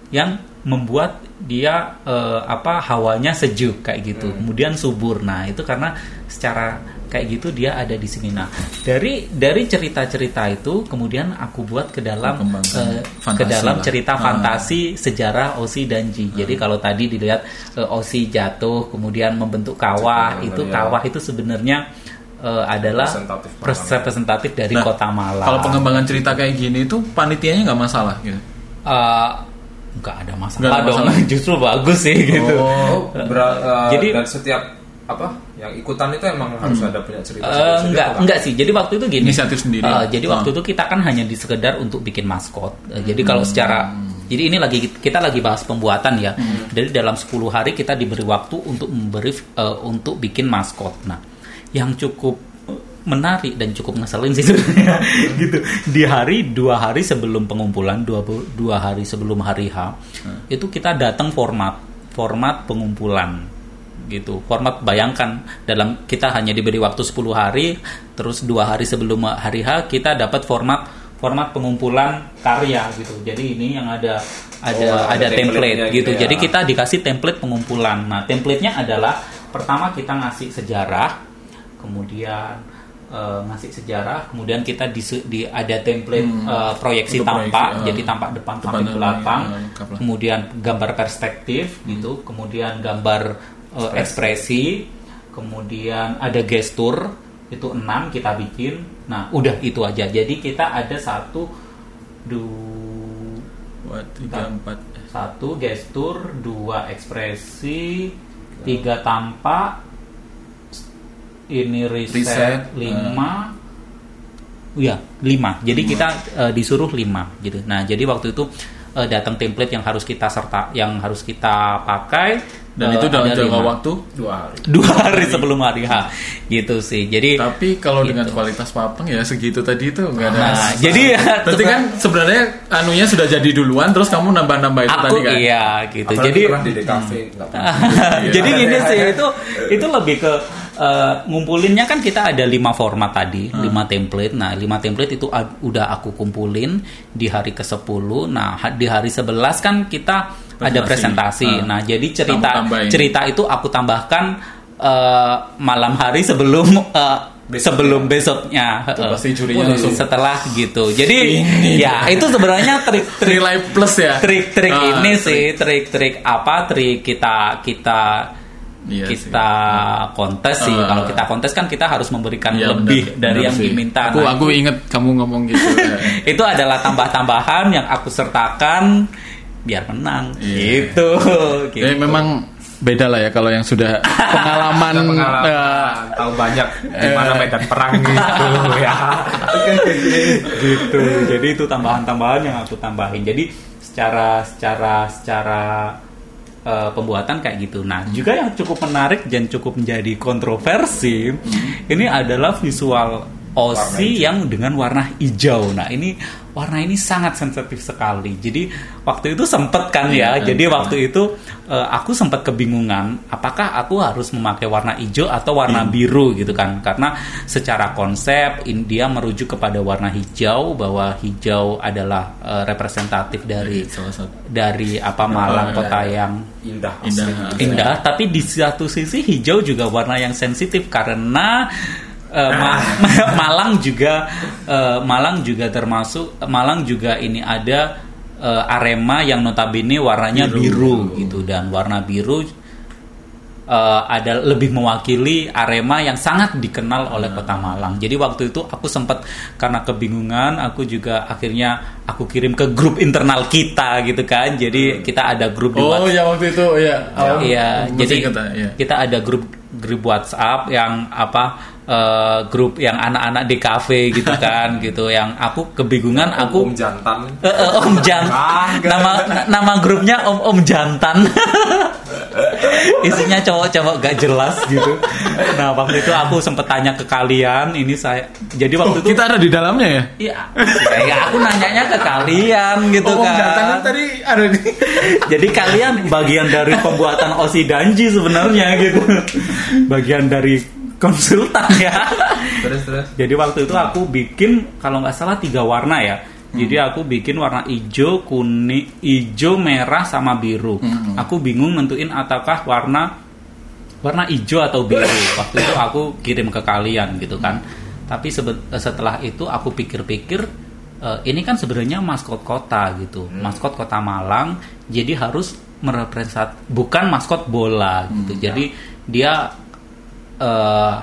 Yang membuat dia eh, apa hawanya sejuk kayak gitu. Kemudian subur. Nah, itu karena secara kayak gitu dia ada di sini. Nah, dari dari cerita-cerita itu kemudian aku buat ke dalam eh, ke dalam lah. cerita Ah. fantasi sejarah Osi dan Ji. Jadi kalau tadi dilihat eh, Osi jatuh kemudian membentuk kawah, Betul, itu ya. kawah itu sebenarnya eh, adalah Representatif representatif dari Nah, kota Malang. Kalau pengembangan cerita kayak gini itu panitianya nggak masalah gitu. Eh, nggak ada masalah Nggak ada dong, masalah. justru bagus sih gitu. Oh, bera- eh, Jadi- dan setiap apa yang ikutan itu emang harus ada punya cerita. Eh, sendiri-sendiri enggak, apa? enggak sih. Jadi waktu itu gini. Inisiatif sendiri. Eh, jadi Ah. waktu itu kita kan hanya di sekedar untuk bikin maskot. Eh, jadi kalau secara jadi ini lagi kita lagi bahas pembuatan ya. Jadi dalam 10 hari kita diberi waktu untuk memberi eh, untuk bikin maskot. Nah, yang cukup menarik dan cukup ngeselin sih sebenarnya gitu di hari dua hari sebelum pengumpulan dua dua hari sebelum hari H itu kita datang format format pengumpulan gitu format bayangkan dalam kita hanya diberi waktu 10 hari terus dua hari sebelum hari H kita dapat format format pengumpulan karya gitu jadi ini yang ada ada Oh, ada ada template gitu gitu ya. jadi kita dikasih template pengumpulan nah template-nya adalah pertama kita ngasih sejarah kemudian eh, ngasih sejarah kemudian kita di, di ada template Hmm. eh, proyeksi Untuk tampak proyeksi, eh, jadi tampak depan depan belakang lah. kemudian gambar perspektif gitu kemudian gambar eh, ekspresi. kemudian ada gestur itu enam kita bikin. Nah udah itu aja. Jadi kita ada satu dua tiga, empat. satu gestur dua ekspresi tiga. tampak ini riset, Riset, lima. Ya lima. Jadi kita eh, disuruh lima gitu. Nah jadi waktu itu eh, datang template yang harus kita serta yang harus kita pakai Dan eh, itu dalam jangka lima. waktu. dua hari dua hari sebelum hari H gitu sih jadi Tapi kalau Gitu. dengan kualitas papang ya segitu tadi itu nggak ada. Nah, jadi ya, Berarti kan sebenarnya anunya sudah jadi duluan, terus kamu nambah-nambah itu aku tadi kan? iya gitu Apalagi jadi di DKV pernah. Jadi gini sih itu itu lebih ke eh, ngumpulinnya kan kita ada lima format tadi, lima template. Nah, lima template itu ad- udah aku kumpulin di hari ke-10. Nah, di hari 11 kan kita ada Presentasi. presentasi. Ah. Nah, jadi cerita cerita itu aku tambahkan eh, malam hari sebelum eh, sebelum besoknya. Itu pasti jurinya waduh, langsung, setelah gitu. Jadi Ini. ya itu sebenarnya trik-trik Nilai plus ya. trik-trik Ah, ini trik. sih trik-trik apa trik kita kita Iya kita kontes sih Ah. kalau kita kontes kan kita harus memberikan Iya, lebih benar, dari benar yang sih. diminta Aku Nah, aku inget kamu ngomong gitu. ya. itu adalah tambah-tambahan yang aku sertakan biar menang Iya. gitu, gitu. Ya, memang beda lah ya kalau yang sudah pengalaman, pengalaman eh, tahu banyak gimana medan perang gitu ya gitu jadi itu tambahan-tambahan yang aku tambahin jadi secara secara secara eh, pembuatan kayak gitu. Nah juga yang cukup menarik dan cukup menjadi kontroversi ini adalah visual OSI yang dengan warna hijau. Nah ini warna ini sangat sensitif sekali. Jadi waktu itu sempet kan ya. Iya, jadi iya. waktu itu eh, aku sempat kebingungan apakah aku harus memakai warna hijau atau warna biru gitu kan? Karena secara konsep in- dia merujuk kepada warna hijau bahwa hijau adalah eh, representatif dari satu. dari apa Malang Oh, kota iya. yang indah Indah. indah. Tapi di satu sisi hijau juga warna yang sensitif karena eh, Ma- Malang juga eh, Malang juga termasuk Malang juga ini ada eh, Arema yang notabene warnanya biru, gitu dan warna biru eh, ada lebih mewakili Arema yang sangat dikenal oleh Kota Malang. Jadi waktu itu aku sempat karena kebingungan, aku juga akhirnya aku kirim ke grup internal kita gitu kan. Jadi kita ada grup di Oh ya waktu itu ya. Iya, masih jadi ingat, ya. kita ada grup grup WhatsApp yang apa eh, grup yang anak-anak di kafe gitu kan gitu yang aku kebingungan aku Om jantan Eh, eh, Om Jan Kagak. nama nama grupnya Om Om Jantan isinya cowok-cowok gak jelas gitu nah waktu itu aku sempet tanya ke kalian ini saya jadi Oh, waktu itu kita ada di dalamnya ya. Iya, ya, aku nanyanya ke kalian gitu oh, Om kan. Jantan kan tadi ada di. Jadi kalian bagian dari pembuatan Osi Danji sebenarnya gitu. Bagian dari konsultan ya. terus terus Jadi waktu itu aku bikin kalau nggak salah tiga warna ya. Jadi aku bikin warna hijau, kuning, hijau, merah sama biru. Aku bingung nentuin ataukah warna warna hijau atau biru. Waktu itu aku kirim ke kalian gitu kan. Tapi sebe- setelah itu aku pikir-pikir eh, ini kan sebenarnya maskot kota gitu. Maskot kota Malang jadi harus merepresent bukan maskot bola gitu. Jadi dia eh,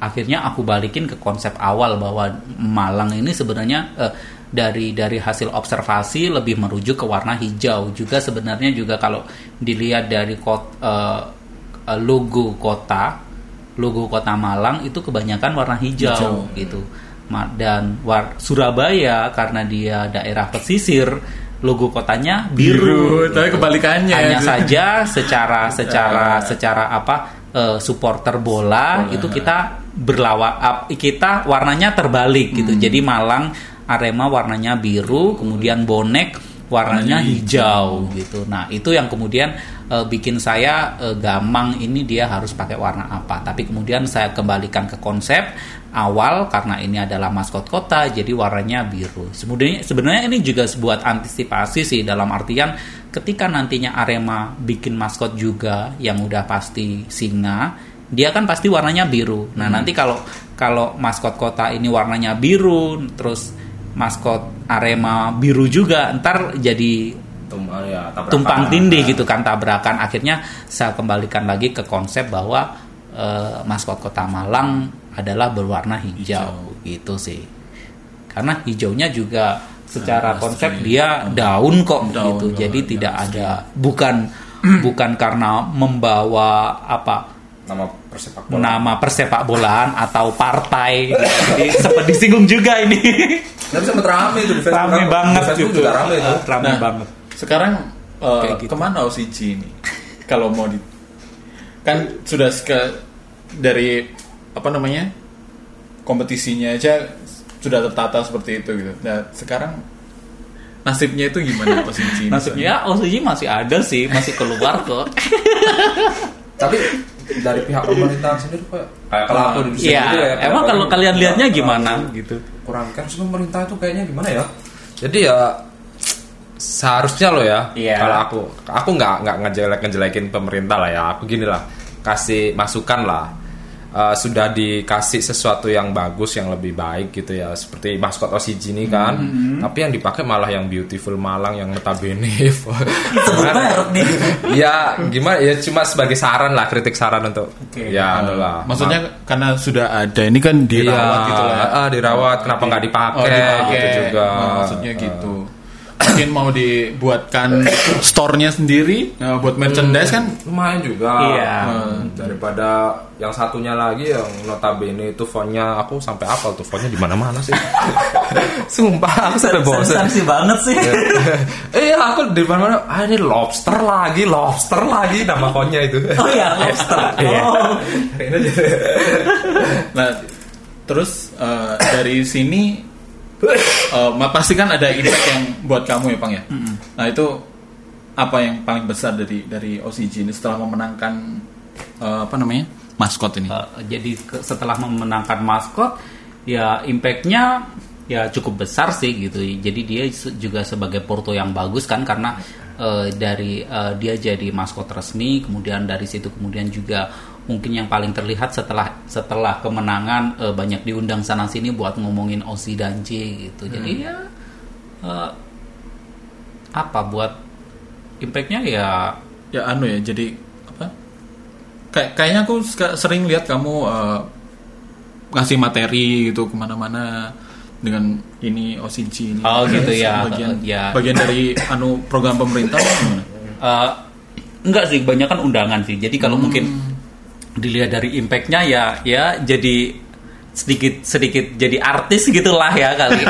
akhirnya aku balikin ke konsep awal bahwa Malang ini sebenarnya eh, dari dari hasil observasi lebih merujuk ke warna hijau juga sebenarnya juga kalau dilihat dari kot, eh, logo kota logo kota Malang itu kebanyakan warna hijau, Hijau. gitu dan war- Surabaya karena dia daerah pesisir logo kotanya biru, Biru, tapi kebalikannya. hanya saja secara secara secara apa eh, supporter bola itu kita berlawa ap- kita warnanya terbalik gitu. Hmm. Jadi Malang Arema warnanya biru, kemudian bonek warnanya hijau gitu. Nah, itu yang kemudian eh, bikin saya eh, gamang ini dia harus pakai warna apa. Tapi kemudian saya kembalikan ke konsep awal karena ini adalah maskot kota jadi warnanya biru. Sebenarnya sebenarnya ini juga sebuah antisipasi sih dalam artian ketika nantinya Arema bikin maskot juga yang udah pasti singa, dia kan pasti warnanya biru. Nah, nanti kalau kalau maskot kota ini warnanya biru terus maskot Arema biru juga ntar jadi Tum, ya, tabrakan. tumpang tindih gitu kan tabrakan. Akhirnya saya kembalikan lagi ke konsep bahwa eh, maskot kota Malang adalah berwarna hijau, gitu sih. Karena hijaunya juga secara konsep dia daun kok Daun, gitu. daun, jadi ya, tidak ada bukan bukan karena membawa apa nama persepak bola. nama persepak bolaan atau partai. Jadi sempat disinggung juga ini. Tapi sempat rame itu di Facebook. rame Di banget Facebook gitu. juga rame itu. rame Nah, banget Sekarang eh, Kayak gitu. ke mana OCG ini? Kalau mau di kan sudah ke dari apa namanya kompetisinya aja sudah tertata seperti itu gitu. Nah sekarang nasibnya itu gimana OCG? ini? Maksudnya OCG masih ada sih, masih keluar kok. Tapi dari pihak pemerintahan sendiri kok kayak kalau aku di sini Iya, gitu ya, emang kalau kalian lihatnya ya, gimana gitu? kurang kan pemerintah itu kayaknya gimana ya jadi ya seharusnya lo ya Iya. kalau aku aku nggak nggak ngejelek ngejelekin pemerintah lah ya aku gini lah kasih masukan lah Eh, sudah dikasih sesuatu yang bagus yang lebih baik gitu ya seperti maskot OCG ini kan tapi yang dipakai malah yang beautiful Malang yang notabene ya gimana ya cuma sebagai saran lah kritik saran untuk Oke. ya anu lah Maksudnya karena sudah ada ini kan dirawat Iya, gitu lah. ya. ah, dirawat kenapa nggak dipakai, Oh, dipakai. gitu juga Nah, maksudnya gitu. Mungkin mau dibuatkan store-nya sendiri nah, buat merchandise kan lumayan juga Iya. Hmm, daripada yang satunya lagi yang notabene itu fontnya aku sampai apal tuh fontnya di mana mana sih sumpah aku sampai bosan Sensaksi banget sih. eh aku di mana mana ah ini lobster lagi lobster lagi nama fontnya itu Oh iya, lobster. Iya. Oh. Nah, terus eh, dari sini ma- pasti kan ada impact yang buat kamu ya, Pang ya. Nah, itu apa yang paling besar dari dari OCG ini setelah memenangkan eh, apa namanya? maskot ini. Eh, jadi ke- setelah memenangkan maskot, ya impactnya ya cukup besar sih gitu. Jadi dia juga sebagai porto yang bagus kan karena eh, dari eh, dia jadi maskot resmi, kemudian dari situ kemudian juga mungkin yang paling terlihat setelah setelah kemenangan eh, banyak diundang sana sini buat ngomongin Osi dan J gitu. Jadi ya eh, apa buat impactnya ya Ya anu ya, jadi apa? Kayak kayaknya aku sering lihat kamu eh, ngasih materi gitu ke mana-mana dengan ini OCG ini. Oh, gitu ya. Bagian, Ya. bagian dari anu program pemerintah gimana? Eh, enggak sih, banyak kan undangan sih. Jadi kalau mungkin dilihat dari impactnya ya, ya jadi sedikit sedikit jadi artis gitulah ya kali.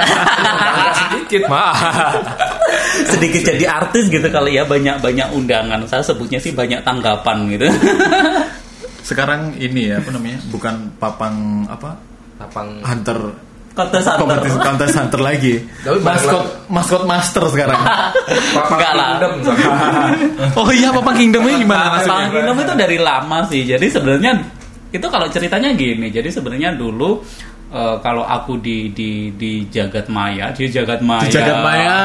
sedikit mah sedikit jadi artis gitu kali ya banyak banyak undangan. Saya sebutnya sih banyak tanggapan gitu. Sekarang ini ya apa namanya? Bukan papang apa? lapang Hunter Kompetisi kontes hunter lagi. Tapi balik Maskot maskot master sekarang. Enggak lah. Oh iya Papang Kingdomnya gimana? Bang Kingdom itu dari lama sih. Jadi sebenarnya itu kalau ceritanya gini. Jadi sebenarnya dulu eh, kalau aku di di di jagat maya, di jagat maya, Di Jagat Maya.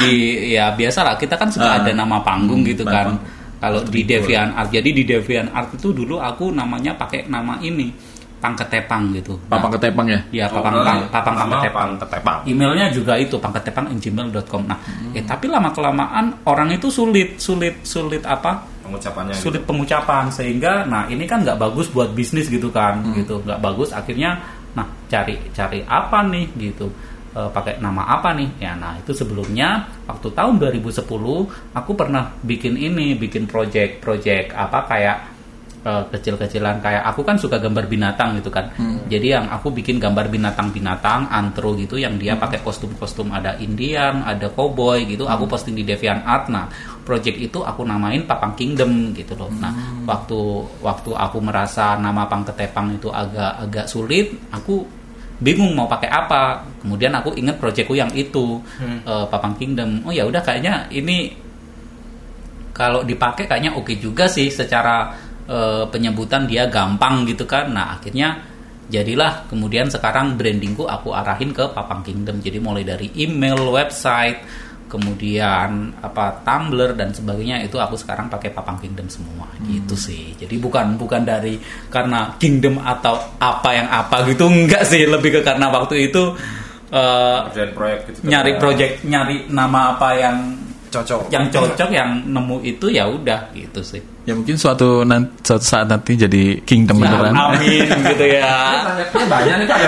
di, di- ya biasa lah. Kita kan suka Ah. ada nama panggung Hmm, gitu kan. Kalau di Devian Art, jadi di Devian Art itu dulu aku namanya pakai nama ini Pangketepang gitu. Nah, Papang ketepang ya? Ya, papang pang, papang pangketepang. Pangketepang. Emailnya juga itu pangketepang@gmail.com. Nah, eh tapi lama kelamaan orang itu sulit, sulit, sulit apa? pengucapannya gitu. Sulit pengucapan sehingga, nah ini kan nggak bagus buat bisnis gitu kan, Hmm. gitu nggak bagus. Akhirnya, nah cari cari apa nih gitu? Eh, pakai nama apa nih? Ya, nah itu sebelumnya waktu tahun 2010 aku pernah bikin ini, bikin project project apa kayak eh, kecil-kecilan kayak aku kan suka gambar binatang gitu kan. Jadi yang aku bikin gambar binatang-binatang antro gitu yang dia pakai kostum-kostum ada Indian, ada cowboy gitu. Aku posting di DeviantArt. Nah, project itu aku namain Papang Kingdom gitu loh. Nah, waktu waktu aku merasa nama Pang Ketepang itu agak agak sulit, aku bingung mau pakai apa. Kemudian aku inget projectku yang itu eh, Papang Kingdom. Oh ya udah kayaknya ini kalau dipakai kayaknya oke juga sih secara eh, penyebutan dia gampang gitu kan. Nah, akhirnya jadilah kemudian sekarang brandingku aku arahin ke Papang Kingdom. Jadi mulai dari email, website, kemudian apa Tumblr dan sebagainya itu aku sekarang pakai Papang Kingdom semua gitu sih. Jadi bukan bukan dari karena Kingdom atau apa yang apa gitu enggak sih, lebih ke karena waktu itu eh, Kerjaan proyek gitu. kan. nyari project nyari nama apa yang cocok. yang cocok yang nemu itu ya udah gitu sih. Ya mungkin suatu nan- suatu saat nanti jadi kingdom Ya, beneran. amin gitu ya. Banyak nih Pak.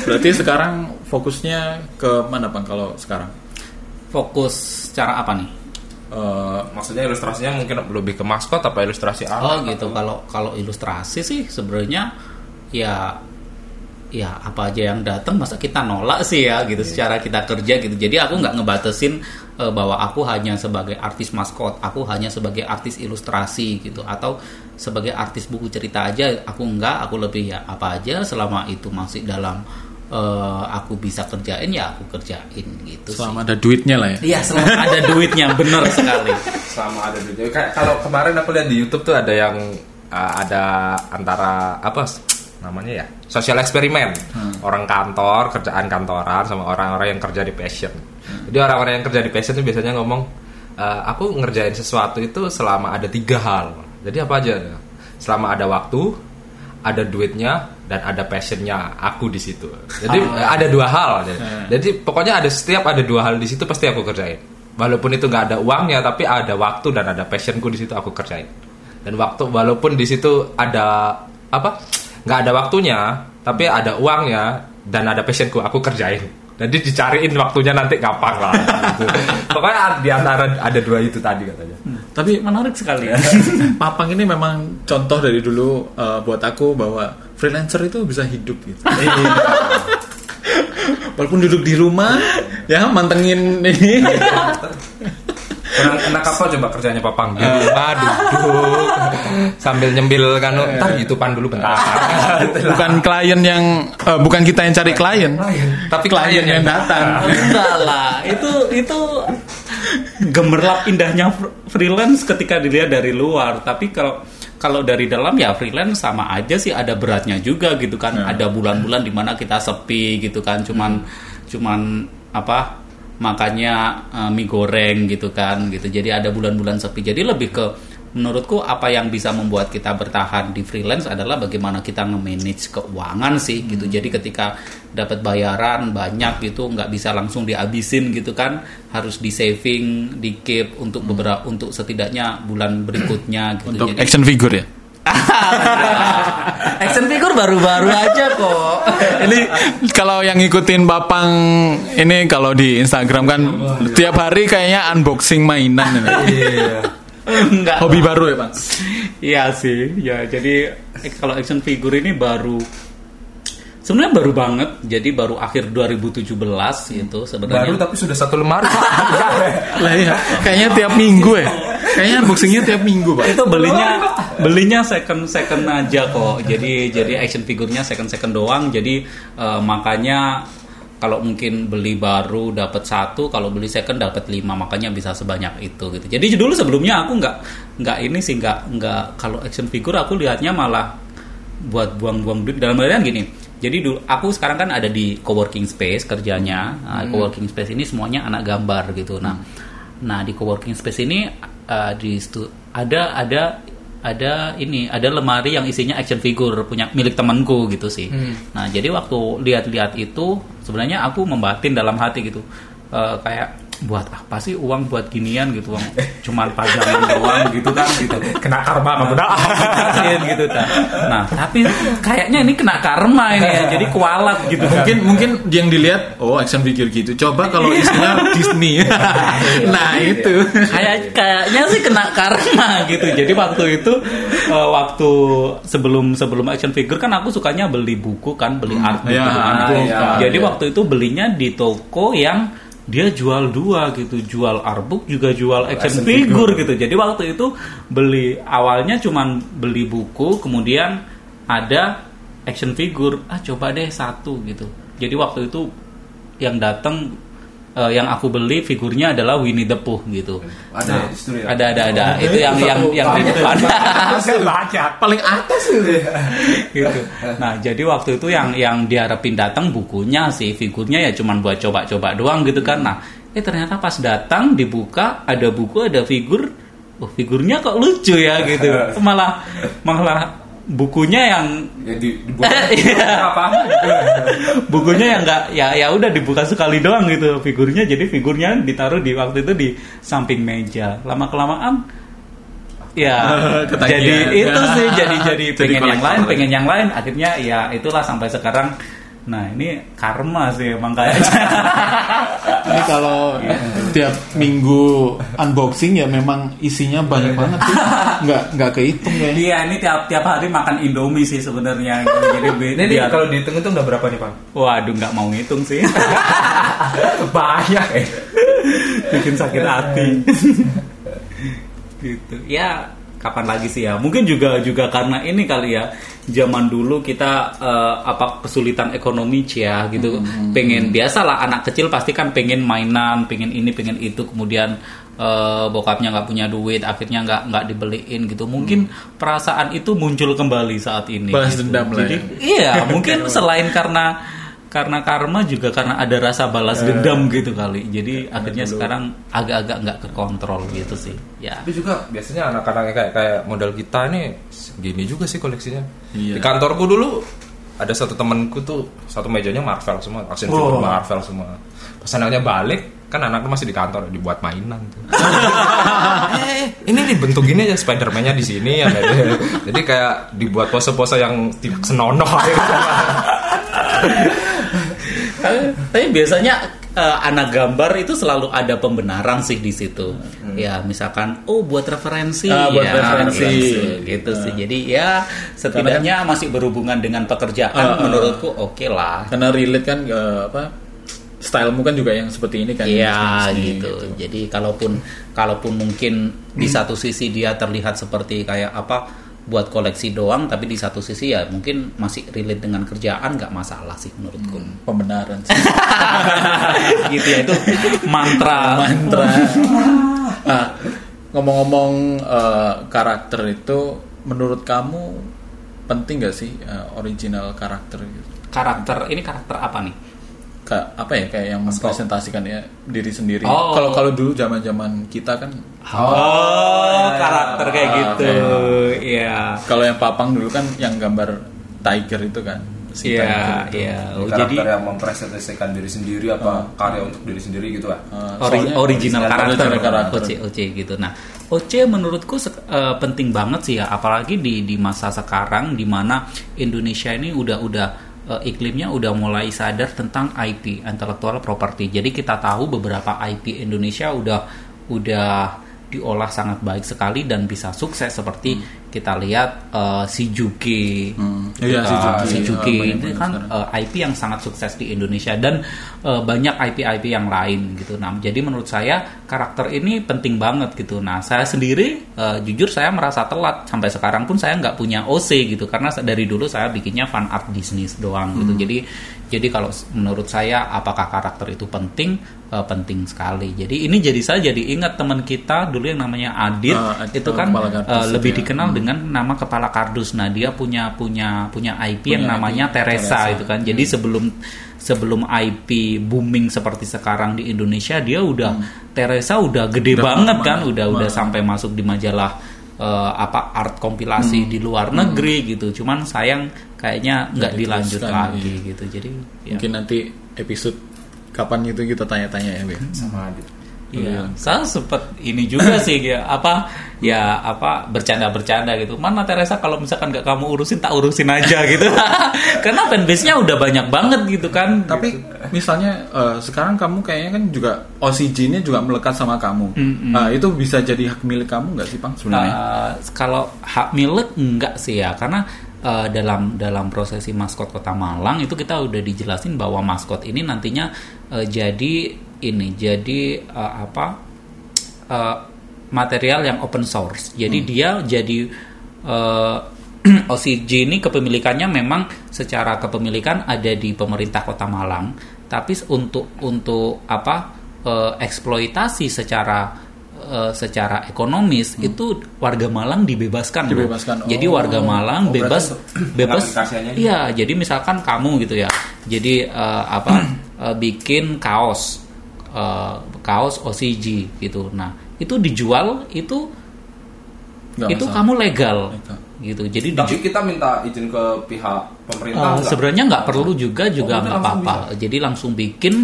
Berarti sekarang fokusnya ke mana bang kalau sekarang? Fokus cara apa nih? Eh, Maksudnya ilustrasinya mungkin lebih ke maskot apa ilustrasi Oh anak? gitu. Kalau kalau ilustrasi sih sebenarnya ya ya apa aja yang datang masa kita nolak sih ya gitu secara kita kerja gitu. Jadi aku nggak ngebatesin eh, bahwa aku hanya sebagai artis maskot, aku hanya sebagai artis ilustrasi gitu atau sebagai artis buku cerita aja aku enggak, aku lebih ya apa aja selama itu masih dalam eh, aku bisa kerjain ya aku kerjain gitu sih. selama ada duitnya lah ya. Iya, selama ada duitnya bener sekali. Sama ada duitnya. Kayak kalau kemarin aku lihat di YouTube tuh ada yang uh, ada antara apa namanya ya sosial eksperimen orang kantor kerjaan kantoran sama orang-orang yang kerja di passion jadi orang-orang yang kerja di passion itu biasanya ngomong "Eh, aku ngerjain sesuatu itu selama ada tiga hal. Jadi apa aja selama ada waktu ada duitnya dan ada passionnya aku di situ. Jadi ada dua hal. Jadi pokoknya ada setiap ada dua hal di situ pasti aku kerjain. Walaupun itu nggak ada uangnya tapi ada waktu dan ada passionku di situ aku kerjain. Dan waktu walaupun di situ ada apa? Nggak ada waktunya tapi ada uangnya dan ada passionku aku kerjain jadi dicariin waktunya nanti gampang lah gitu. pokoknya di antara ada dua itu tadi katanya Tapi Menarik sekali ya. Papang ini memang contoh dari dulu eh, buat aku bahwa freelancer itu bisa hidup gitu. Walaupun duduk di rumah, ya mantengin ini. Enak, apa coba kerjanya papang? Di rumah duduk. Sambil nyembil kan ntar youtubean dulu bentar bukan klien yang eh, bukan kita yang cari klien, tapi klien yang datang. Enggak lah, itu itu gemerlap indahnya fr- freelance ketika dilihat dari luar. Tapi kalau kalau dari dalam ya freelance sama aja sih ada beratnya juga gitu kan. Ada bulan-bulan di mana kita sepi gitu kan, cuman cuman apa makanya eh, mie goreng gitu kan gitu. Jadi ada bulan-bulan sepi. Jadi lebih ke menurutku apa yang bisa membuat kita bertahan di freelance adalah bagaimana kita nge-manage keuangan sih gitu. Jadi ketika dapat bayaran banyak gitu nggak bisa langsung dihabisin gitu kan, harus di saving, di keep untuk beberapa untuk setidaknya bulan berikutnya gitu. Untuk Jadi action figure ya. action figure baru-baru aja kok. Ini kalau yang ngikutin Papang ini kalau di Instagram kan tiap hari kayaknya unboxing mainan ini. Enggak. Hobi baru ya, Bang? Iya sih, ya jadi kalau action figure ini baru sebenarnya baru banget, jadi baru akhir 2017 gitu baru sebenarnya. tapi sudah satu lemari Lah iya, kayaknya tiap minggu ya. Kayaknya unboxingnya tiap minggu, Pak. itu belinya belinya second second aja kok. Jadi jadi action figurnya second second doang. Jadi eh, makanya kalau mungkin beli baru dapat satu, kalau beli second dapat lima, makanya bisa sebanyak itu gitu. Jadi dulu sebelumnya aku nggak nggak ini sih nggak nggak kalau action figure aku lihatnya malah buat buang-buang duit dalam artian gini. Jadi dulu aku sekarang kan ada di coworking space kerjanya. Nah, coworking space ini semuanya anak gambar gitu. Nah, nah di coworking space ini uh, di stu- ada ada ada ini ada lemari yang isinya action figure punya milik temanku gitu sih. Nah jadi waktu lihat-lihat itu sebenarnya aku membatin dalam hati gitu Eh, kayak buat apa sih uang buat ginian gitu uang cuman pajangan doang gitu kan gitu Kena karma kamu dah. Kasian gitu kan. Nah, tapi kayaknya ini kena karma ini ya. Jadi kualat gitu kan. mungkin mungkin yang dilihat oh action figure gitu coba kalau isinya Disney nah itu kayak kayaknya sih kena karma gitu. Jadi waktu itu eh, waktu sebelum sebelum action figure kan aku sukanya beli buku kan, beli art Ya, gitu kan. ya. Jadi waktu itu belinya di toko yang dia jual dua gitu, jual artbook juga jual action action figure gitu. Jadi waktu itu beli awalnya cuman beli buku, kemudian ada action figure. Ah coba deh satu gitu. Jadi waktu itu yang datang eh, yang aku beli figurnya adalah Winnie the Pooh gitu. Ada di studio. Ada ada ada. Itu yang yang yang di depan. Saya baca. paling atas itu gitu. Nah, jadi waktu itu yang yang diharapin datang bukunya sih, figurnya ya cuman buat coba-coba doang gitu kan. Nah, eh ternyata pas datang dibuka ada buku, ada figur. Oh, figurnya kok lucu ya gitu. Malah malah bukunya yang Ya di dibuat Iya. apa? bukunya yang enggak ya ya udah dibuka sekali doang gitu. Figurnya jadi figurnya ditaruh di waktu itu di samping meja. Lama kelamaan ya jadi itu sih jadi jadi Jadi pengen yang lain pengen yang lain. Akhirnya ya itulah sampai sekarang nah ini karma sih emang kayaknya Ini kalau tiap minggu unboxing ya memang isinya banyak banget sih. Nggak nggak kehitung ya. iya ini tiap tiap hari makan indomie sih sebenarnya jadi Ini biar- kalau dihitung itu udah berapa nih, Pak? waduh nggak mau ngitung sih Banyak eh. bikin sakit hati gitu ya kapan lagi sih ya? Mungkin juga juga karena ini kali ya zaman dulu kita eh, apa kesulitan ekonomi ya gitu. Pengen biasalah anak kecil pasti kan pengen mainan pengen ini pengen itu. Kemudian eh, bokapnya nggak punya duit akhirnya nggak nggak dibeliin gitu. Mungkin perasaan itu muncul kembali saat ini Balas gitu. dendam lah jadi ya. iya mungkin selain karena karena karma juga karena ada rasa balas dendam gitu kali jadi akhirnya sekarang agak-agak nggak kekontrol gitu sih ya Tapi juga biasanya anak-anak kayak kayak model kita nih gini juga sih koleksinya. Iya. Di kantorku dulu ada satu temanku tuh satu mejanya Marvel semua, action figure Oh. Marvel semua. Pas anaknya balik, kan anaknya masih di kantor dibuat mainan tuh. eh, ini dibentuk gini aja Spiderman-nya di sini ya. Jadi kayak dibuat pose-pose yang tidak senonoh. tapi, biasanya eh, anak gambar itu selalu ada pembenaran sih di situ ya misalkan oh buat referensi Ah, buat ya, referensi. gitu sih jadi ya setidaknya masih berhubungan dengan pekerjaan Ah, ah. menurutku oke lah Karena relate kan ke apa? Stylemu kan juga yang seperti ini kan. Iya Disney, gitu. Jadi kalaupun kalaupun mungkin di Hmm. satu sisi dia terlihat seperti kayak apa buat koleksi doang, tapi di satu sisi ya mungkin masih relate dengan kerjaan nggak masalah sih menurutku. Pembenaran sih. gitu ya itu mantra. mantra. Nah, ngomong-ngomong eh, karakter itu, menurut kamu penting gak sih eh, original karakter gitu? Karakter ini karakter apa nih? Kayak apa ya kayak yang mempresentasikan ya diri sendiri. Oh. Kalau kalau dulu zaman-zaman kita kan, Oh, karakter kayak Ah, gitu. Iya. kalau yang papang dulu kan yang gambar tiger itu kan. Si Iya, tiger itu. iya. Oh, karakter jadi yang mempresentasikan diri sendiri apa karya untuk diri sendiri gitu lah. Eh, Ori- soalnya original karakter, original karakter. OC OC gitu. Nah, OC menurutku eh, penting banget sih ya, apalagi di di masa sekarang di mana Indonesia ini udah udah eh, iklimnya udah mulai sadar tentang IP intellectual property. Jadi kita tahu beberapa IP Indonesia udah udah diolah sangat baik sekali dan bisa sukses seperti kita lihat eh, si Juki, Hmm. Iya, si si Juki. si Juki itu banget kan sekarang. eh, IP yang sangat sukses di Indonesia dan eh, banyak IP-IP yang lain gitu. Nah, jadi menurut saya karakter ini penting banget gitu. Nah, saya sendiri eh, jujur saya merasa telat sampai sekarang pun saya nggak punya OC gitu karena dari dulu saya bikinnya fan art bisnis doang gitu. Hmm. Jadi jadi kalau menurut saya apakah karakter itu penting? Eh, penting sekali. Jadi ini jadi saya jadi ingat teman kita dulu yang namanya Adit Adit, itu kan eh, itu lebih ya. dikenal dengan nama kepala kardus. Nah, dia punya punya punya IP yang Punya namanya IP, Teresa, Teresa. itu kan. Jadi sebelum sebelum IP booming seperti sekarang di Indonesia, dia udah Teresa udah gede Udah banget kan, udah udah sampai masuk di majalah eh, apa art kompilasi di luar negeri gitu. Cuman sayang kayaknya nggak dilanjut lagi iya. gitu. Jadi ya. Mungkin nanti episode kapan itu kita tanya-tanya ya, Beb. Sama Adit. Iya, saya sempat ini juga sih ya apa ya apa bercanda-bercanda gitu. Mana Teresa kalau misalkan nggak kamu urusin tak urusin aja gitu. Karena fanbase-nya udah banyak banget gitu kan. Tapi misalnya eh, sekarang kamu kayaknya kan juga OCG-nya juga melekat sama kamu. Nah, itu bisa jadi hak milik kamu nggak sih, Bang sebenarnya? Uh, kalau hak milik enggak sih ya karena uh, dalam dalam prosesi maskot Kota Malang itu kita udah dijelasin bahwa maskot ini nantinya uh, jadi ini jadi uh, apa uh, material yang open source. Jadi dia jadi uh, OCG ini kepemilikannya memang secara kepemilikan ada di pemerintah Kota Malang, tapi untuk untuk apa uh, eksploitasi secara uh, secara ekonomis itu warga Malang dibebaskan. Dibebaskan. Jadi Oh. warga Malang Oh, bebas bebas. Iya, jadi misalkan kamu gitu ya. Jadi eh, apa eh, bikin kaos eh, kaos OCG gitu. Nah, itu dijual itu Nggak itu masalah. kamu legal Legal. gitu. Jadi Tapi kita minta izin ke pihak pemerintah Eh, enggak? sebenarnya nggak perlu juga juga Oh, nggak udah langsung apa-apa. Jadi langsung bikin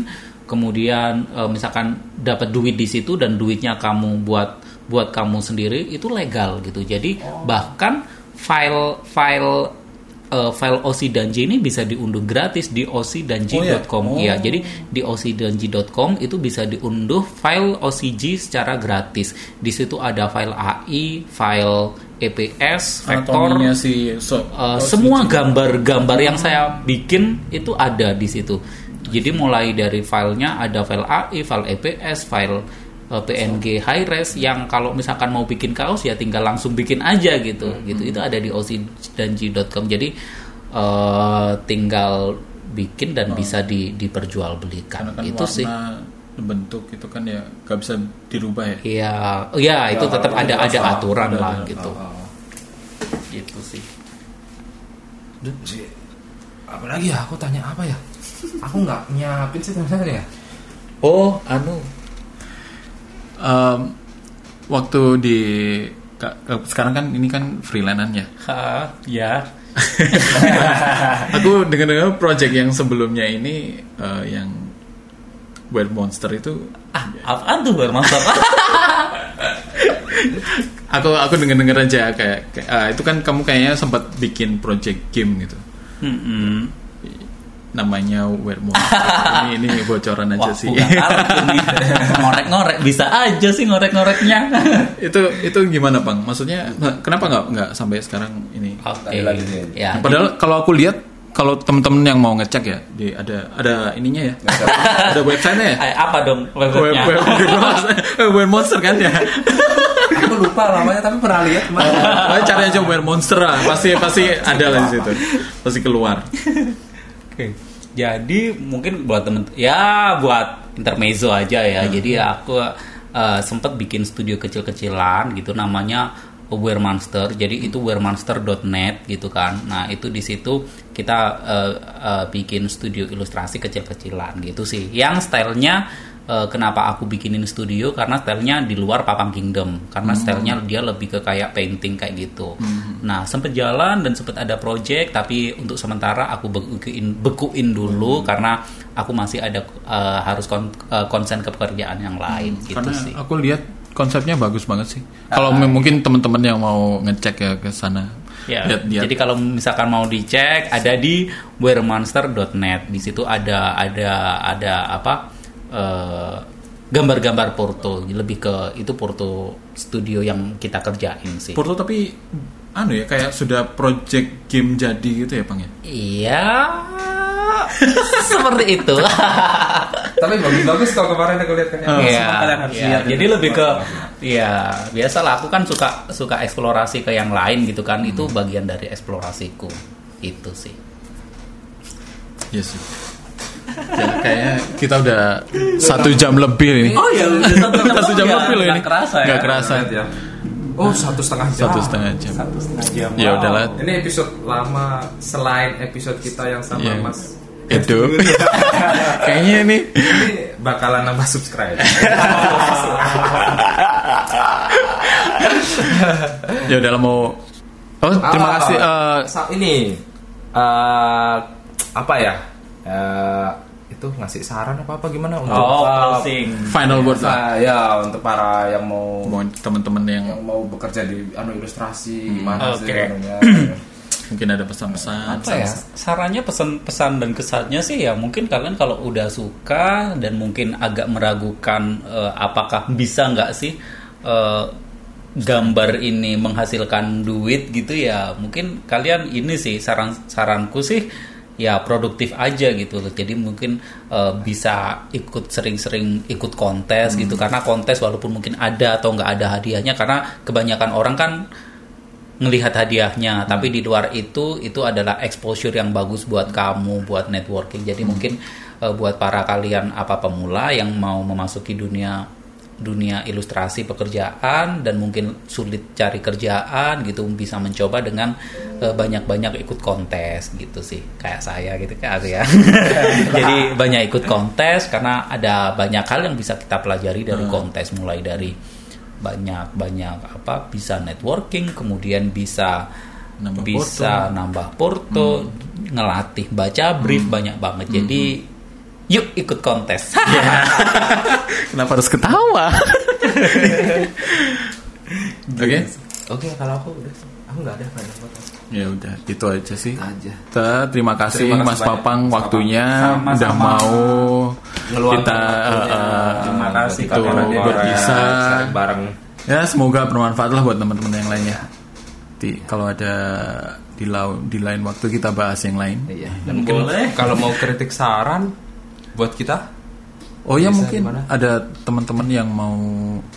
kemudian eh, misalkan dapat duit di situ dan duitnya kamu buat buat kamu sendiri itu legal gitu. Jadi Oh. bahkan file file eh, file OC Danji ini bisa diunduh gratis di ocdanji.com. Oh, Iya, ya? jadi di ocdanji.com itu bisa diunduh file OCG secara gratis. Di situ ada file AI, file EPS, vektor, si so, Uh, semua gambar-gambar yang saya bikin itu ada di situ. Jadi mulai dari filenya ada file AI, file EPS, file uh, PNG high res yang kalau misalkan mau bikin kaos ya tinggal langsung bikin aja gitu. Gitu itu ada di ocdanji.com. Jadi uh, tinggal bikin dan bisa di, diperjualbelikan. karena kan itu sih. warna bentuk itu kan ya nggak bisa dirubah ya. Iya, iya itu Ya, tetap kalau ada ada aturan Ada, lah ada. gitu. Oh, oh. Gitu sih. Duh, si- apa lagi ya? Aku tanya apa ya? Aku nggak nyiapin sih sebenarnya. Oh, anu. Em, waktu di ka- ka- sekarang kan ini kan freelance ya. Ha, ya. Aku dengar-dengar project yang sebelumnya ini eh, yang Wild Monster itu Ah, apaan tuh Bang Monster? aku aku dengar-dengar aja kayak, kayak ah, itu kan kamu kayaknya sempat bikin project game gitu. Mm-mm. Namanya Monster. ini ini bocoran aja Wah, sih. ngorek-ngorek bisa aja sih ngorek-ngoreknya. itu itu gimana, Bang? Maksudnya kenapa nggak nggak sampai sekarang ini? Lagi nih. Ya. Padahal kalau aku lihat kalau temen-temen yang mau ngecek ya, di ada ada ininya ya, ada websitenya ya. Eh, apa dong Web, webnya? web, web, web monster kan ya. Aku lupa namanya tapi pernah lihat kemarin. Oh, cari aja web monster lah, pasti pasti ada lah di situ, pasti keluar. Oke. Jadi mungkin buat temen ya buat intermezzo aja ya. Jadi aku eh, sempat bikin studio kecil-kecilan gitu namanya Aware Monster. Jadi itu waremonster.net gitu kan. Nah, itu di situ kita eh, eh, bikin studio ilustrasi kecil-kecilan gitu sih. Yang stylenya eh, kenapa aku bikinin studio karena stylenya di luar Papang Kingdom. Karena stylenya dia lebih ke kayak painting kayak gitu. Nah, sempet jalan dan sempet ada project tapi untuk sementara aku bekuin bekuin dulu karena aku masih ada eh, harus kon- eh, konsen ke pekerjaan yang lain gitu Karena sih. aku lihat konsepnya bagus banget sih. Kalau m- mungkin teman-teman yang mau ngecek ya ke sana, Ya, lihat-lihat. jadi kalau misalkan mau dicek ada di waremonster.net. Di situ ada ada ada apa eh, gambar-gambar porto. Lebih ke itu porto studio yang kita kerjain sih. Porto tapi anu ya kayak sudah project game jadi gitu ya, Bang ya. Iya, seperti itu. Tapi bagus-bagus kalau kemarin aku lihat kan. Oh. Iya, Semua kalian harus iya. lihat. jadi itu. lebih ke ya biasalah aku kan suka suka eksplorasi ke yang lain gitu kan. Itu bagian dari eksplorasiku. Itu sih. Iya sih. Ya, kayaknya kita udah satu jam lebih ini. Oh ya, udah satu jam, Satu jam lebih loh ini. Nggak kerasa ya. Nggak kerasa. Ya. Oh satu setengah jam. Satu setengah jam. Satu setengah jam. Ya udahlah. Ini episode lama selain episode kita yang sama Iya. Mas. Itu. kayaknya ini Ini bakalan nambah subscribe. ya udah mau Oh, terima Ah, kasih eh, sa- ini eh, apa ya? Eh, itu ngasih saran apa apa gimana untuk Oh, uh, closing. Final word lah. ya untuk para yang mau teman-teman yang yang mau bekerja di anu ilustrasi gimana sih Oke. anunya. mungkin ada pesan-pesan. apa ya sarannya pesan-pesan dan kesannya sih ya mungkin kalian kalau udah suka dan mungkin agak meragukan eh, apakah bisa nggak sih eh, gambar ini menghasilkan duit gitu ya mungkin kalian ini sih saran saranku sih ya produktif aja gitu loh. Jadi mungkin eh, bisa ikut sering-sering ikut kontes gitu. Karena kontes walaupun mungkin ada atau nggak ada hadiahnya karena kebanyakan orang kan ngelihat hadiahnya. Tapi di luar itu itu adalah exposure yang bagus buat kamu buat networking. Jadi mungkin eh, buat para kalian apa pemula yang mau memasuki dunia dunia ilustrasi pekerjaan dan mungkin sulit cari kerjaan gitu bisa mencoba dengan eh, banyak-banyak ikut kontes gitu sih kayak saya gitu kan ya jadi banyak ikut kontes karena ada banyak hal yang bisa kita pelajari dari kontes mulai dari banyak banyak apa bisa networking kemudian bisa Nambah bisa nambah porto ngelatih baca brief banyak banget. Jadi yuk ikut kontes Kenapa harus ketawa? Oke. Oke, kalau aku udah aku nggak ada final word. Ya udah, itu aja sih. Aja. Terima kasih Terima kasih Mas banyak, Papang Mas waktunya Sama-sama. udah mau Ngeluangkan kita waktunya. eh, eh, Terima kasih itu bisa bareng. ya semoga bermanfaat lah buat teman-teman yang lainnya. Nanti kalau ada di lau- di lain waktu kita bahas yang lain. Iya. Dan mungkin kalau mau kritik saran buat kita Oh ya mungkin di mana? ada teman-teman yang mau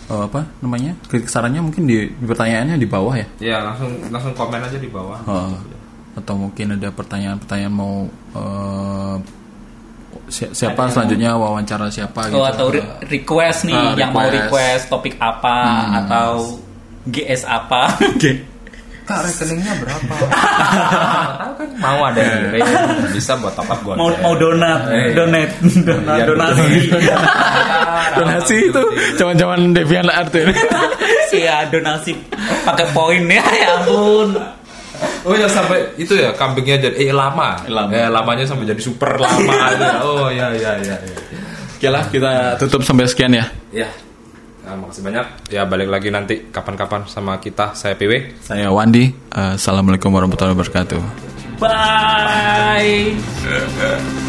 eh, apa namanya kritik sarannya mungkin di, di pertanyaannya di bawah ya. ya langsung langsung komen aja di bawah. Oh, atau mungkin ada pertanyaan-pertanyaan mau si- siapa selanjutnya wawancara siapa gitu. oh atau re- request nih Ah, yang mau request. request topik apa atau GS apa Kak rekeningnya berapa? Tahu kan mau ada yang ngirim bisa buat top up gua. mau mau donat Eh, donat donat Iya, donasi Donasi itu cuman-cuman Devian Art ini. iya donasi pakai poin ya ya ampun Oh ya sampai itu ya kambingnya jadi eh lama. Lama. Eh lamanya sampai jadi super lama aja. Oh ya ya ya. ya. Oke lah kita tutup sampai sekian ya. Ya. Nah, makasih banyak. Ya balik lagi nanti kapan-kapan sama kita. Saya PW. Saya Wandi. Eh, Assalamualaikum warahmatullahi wabarakatuh. bye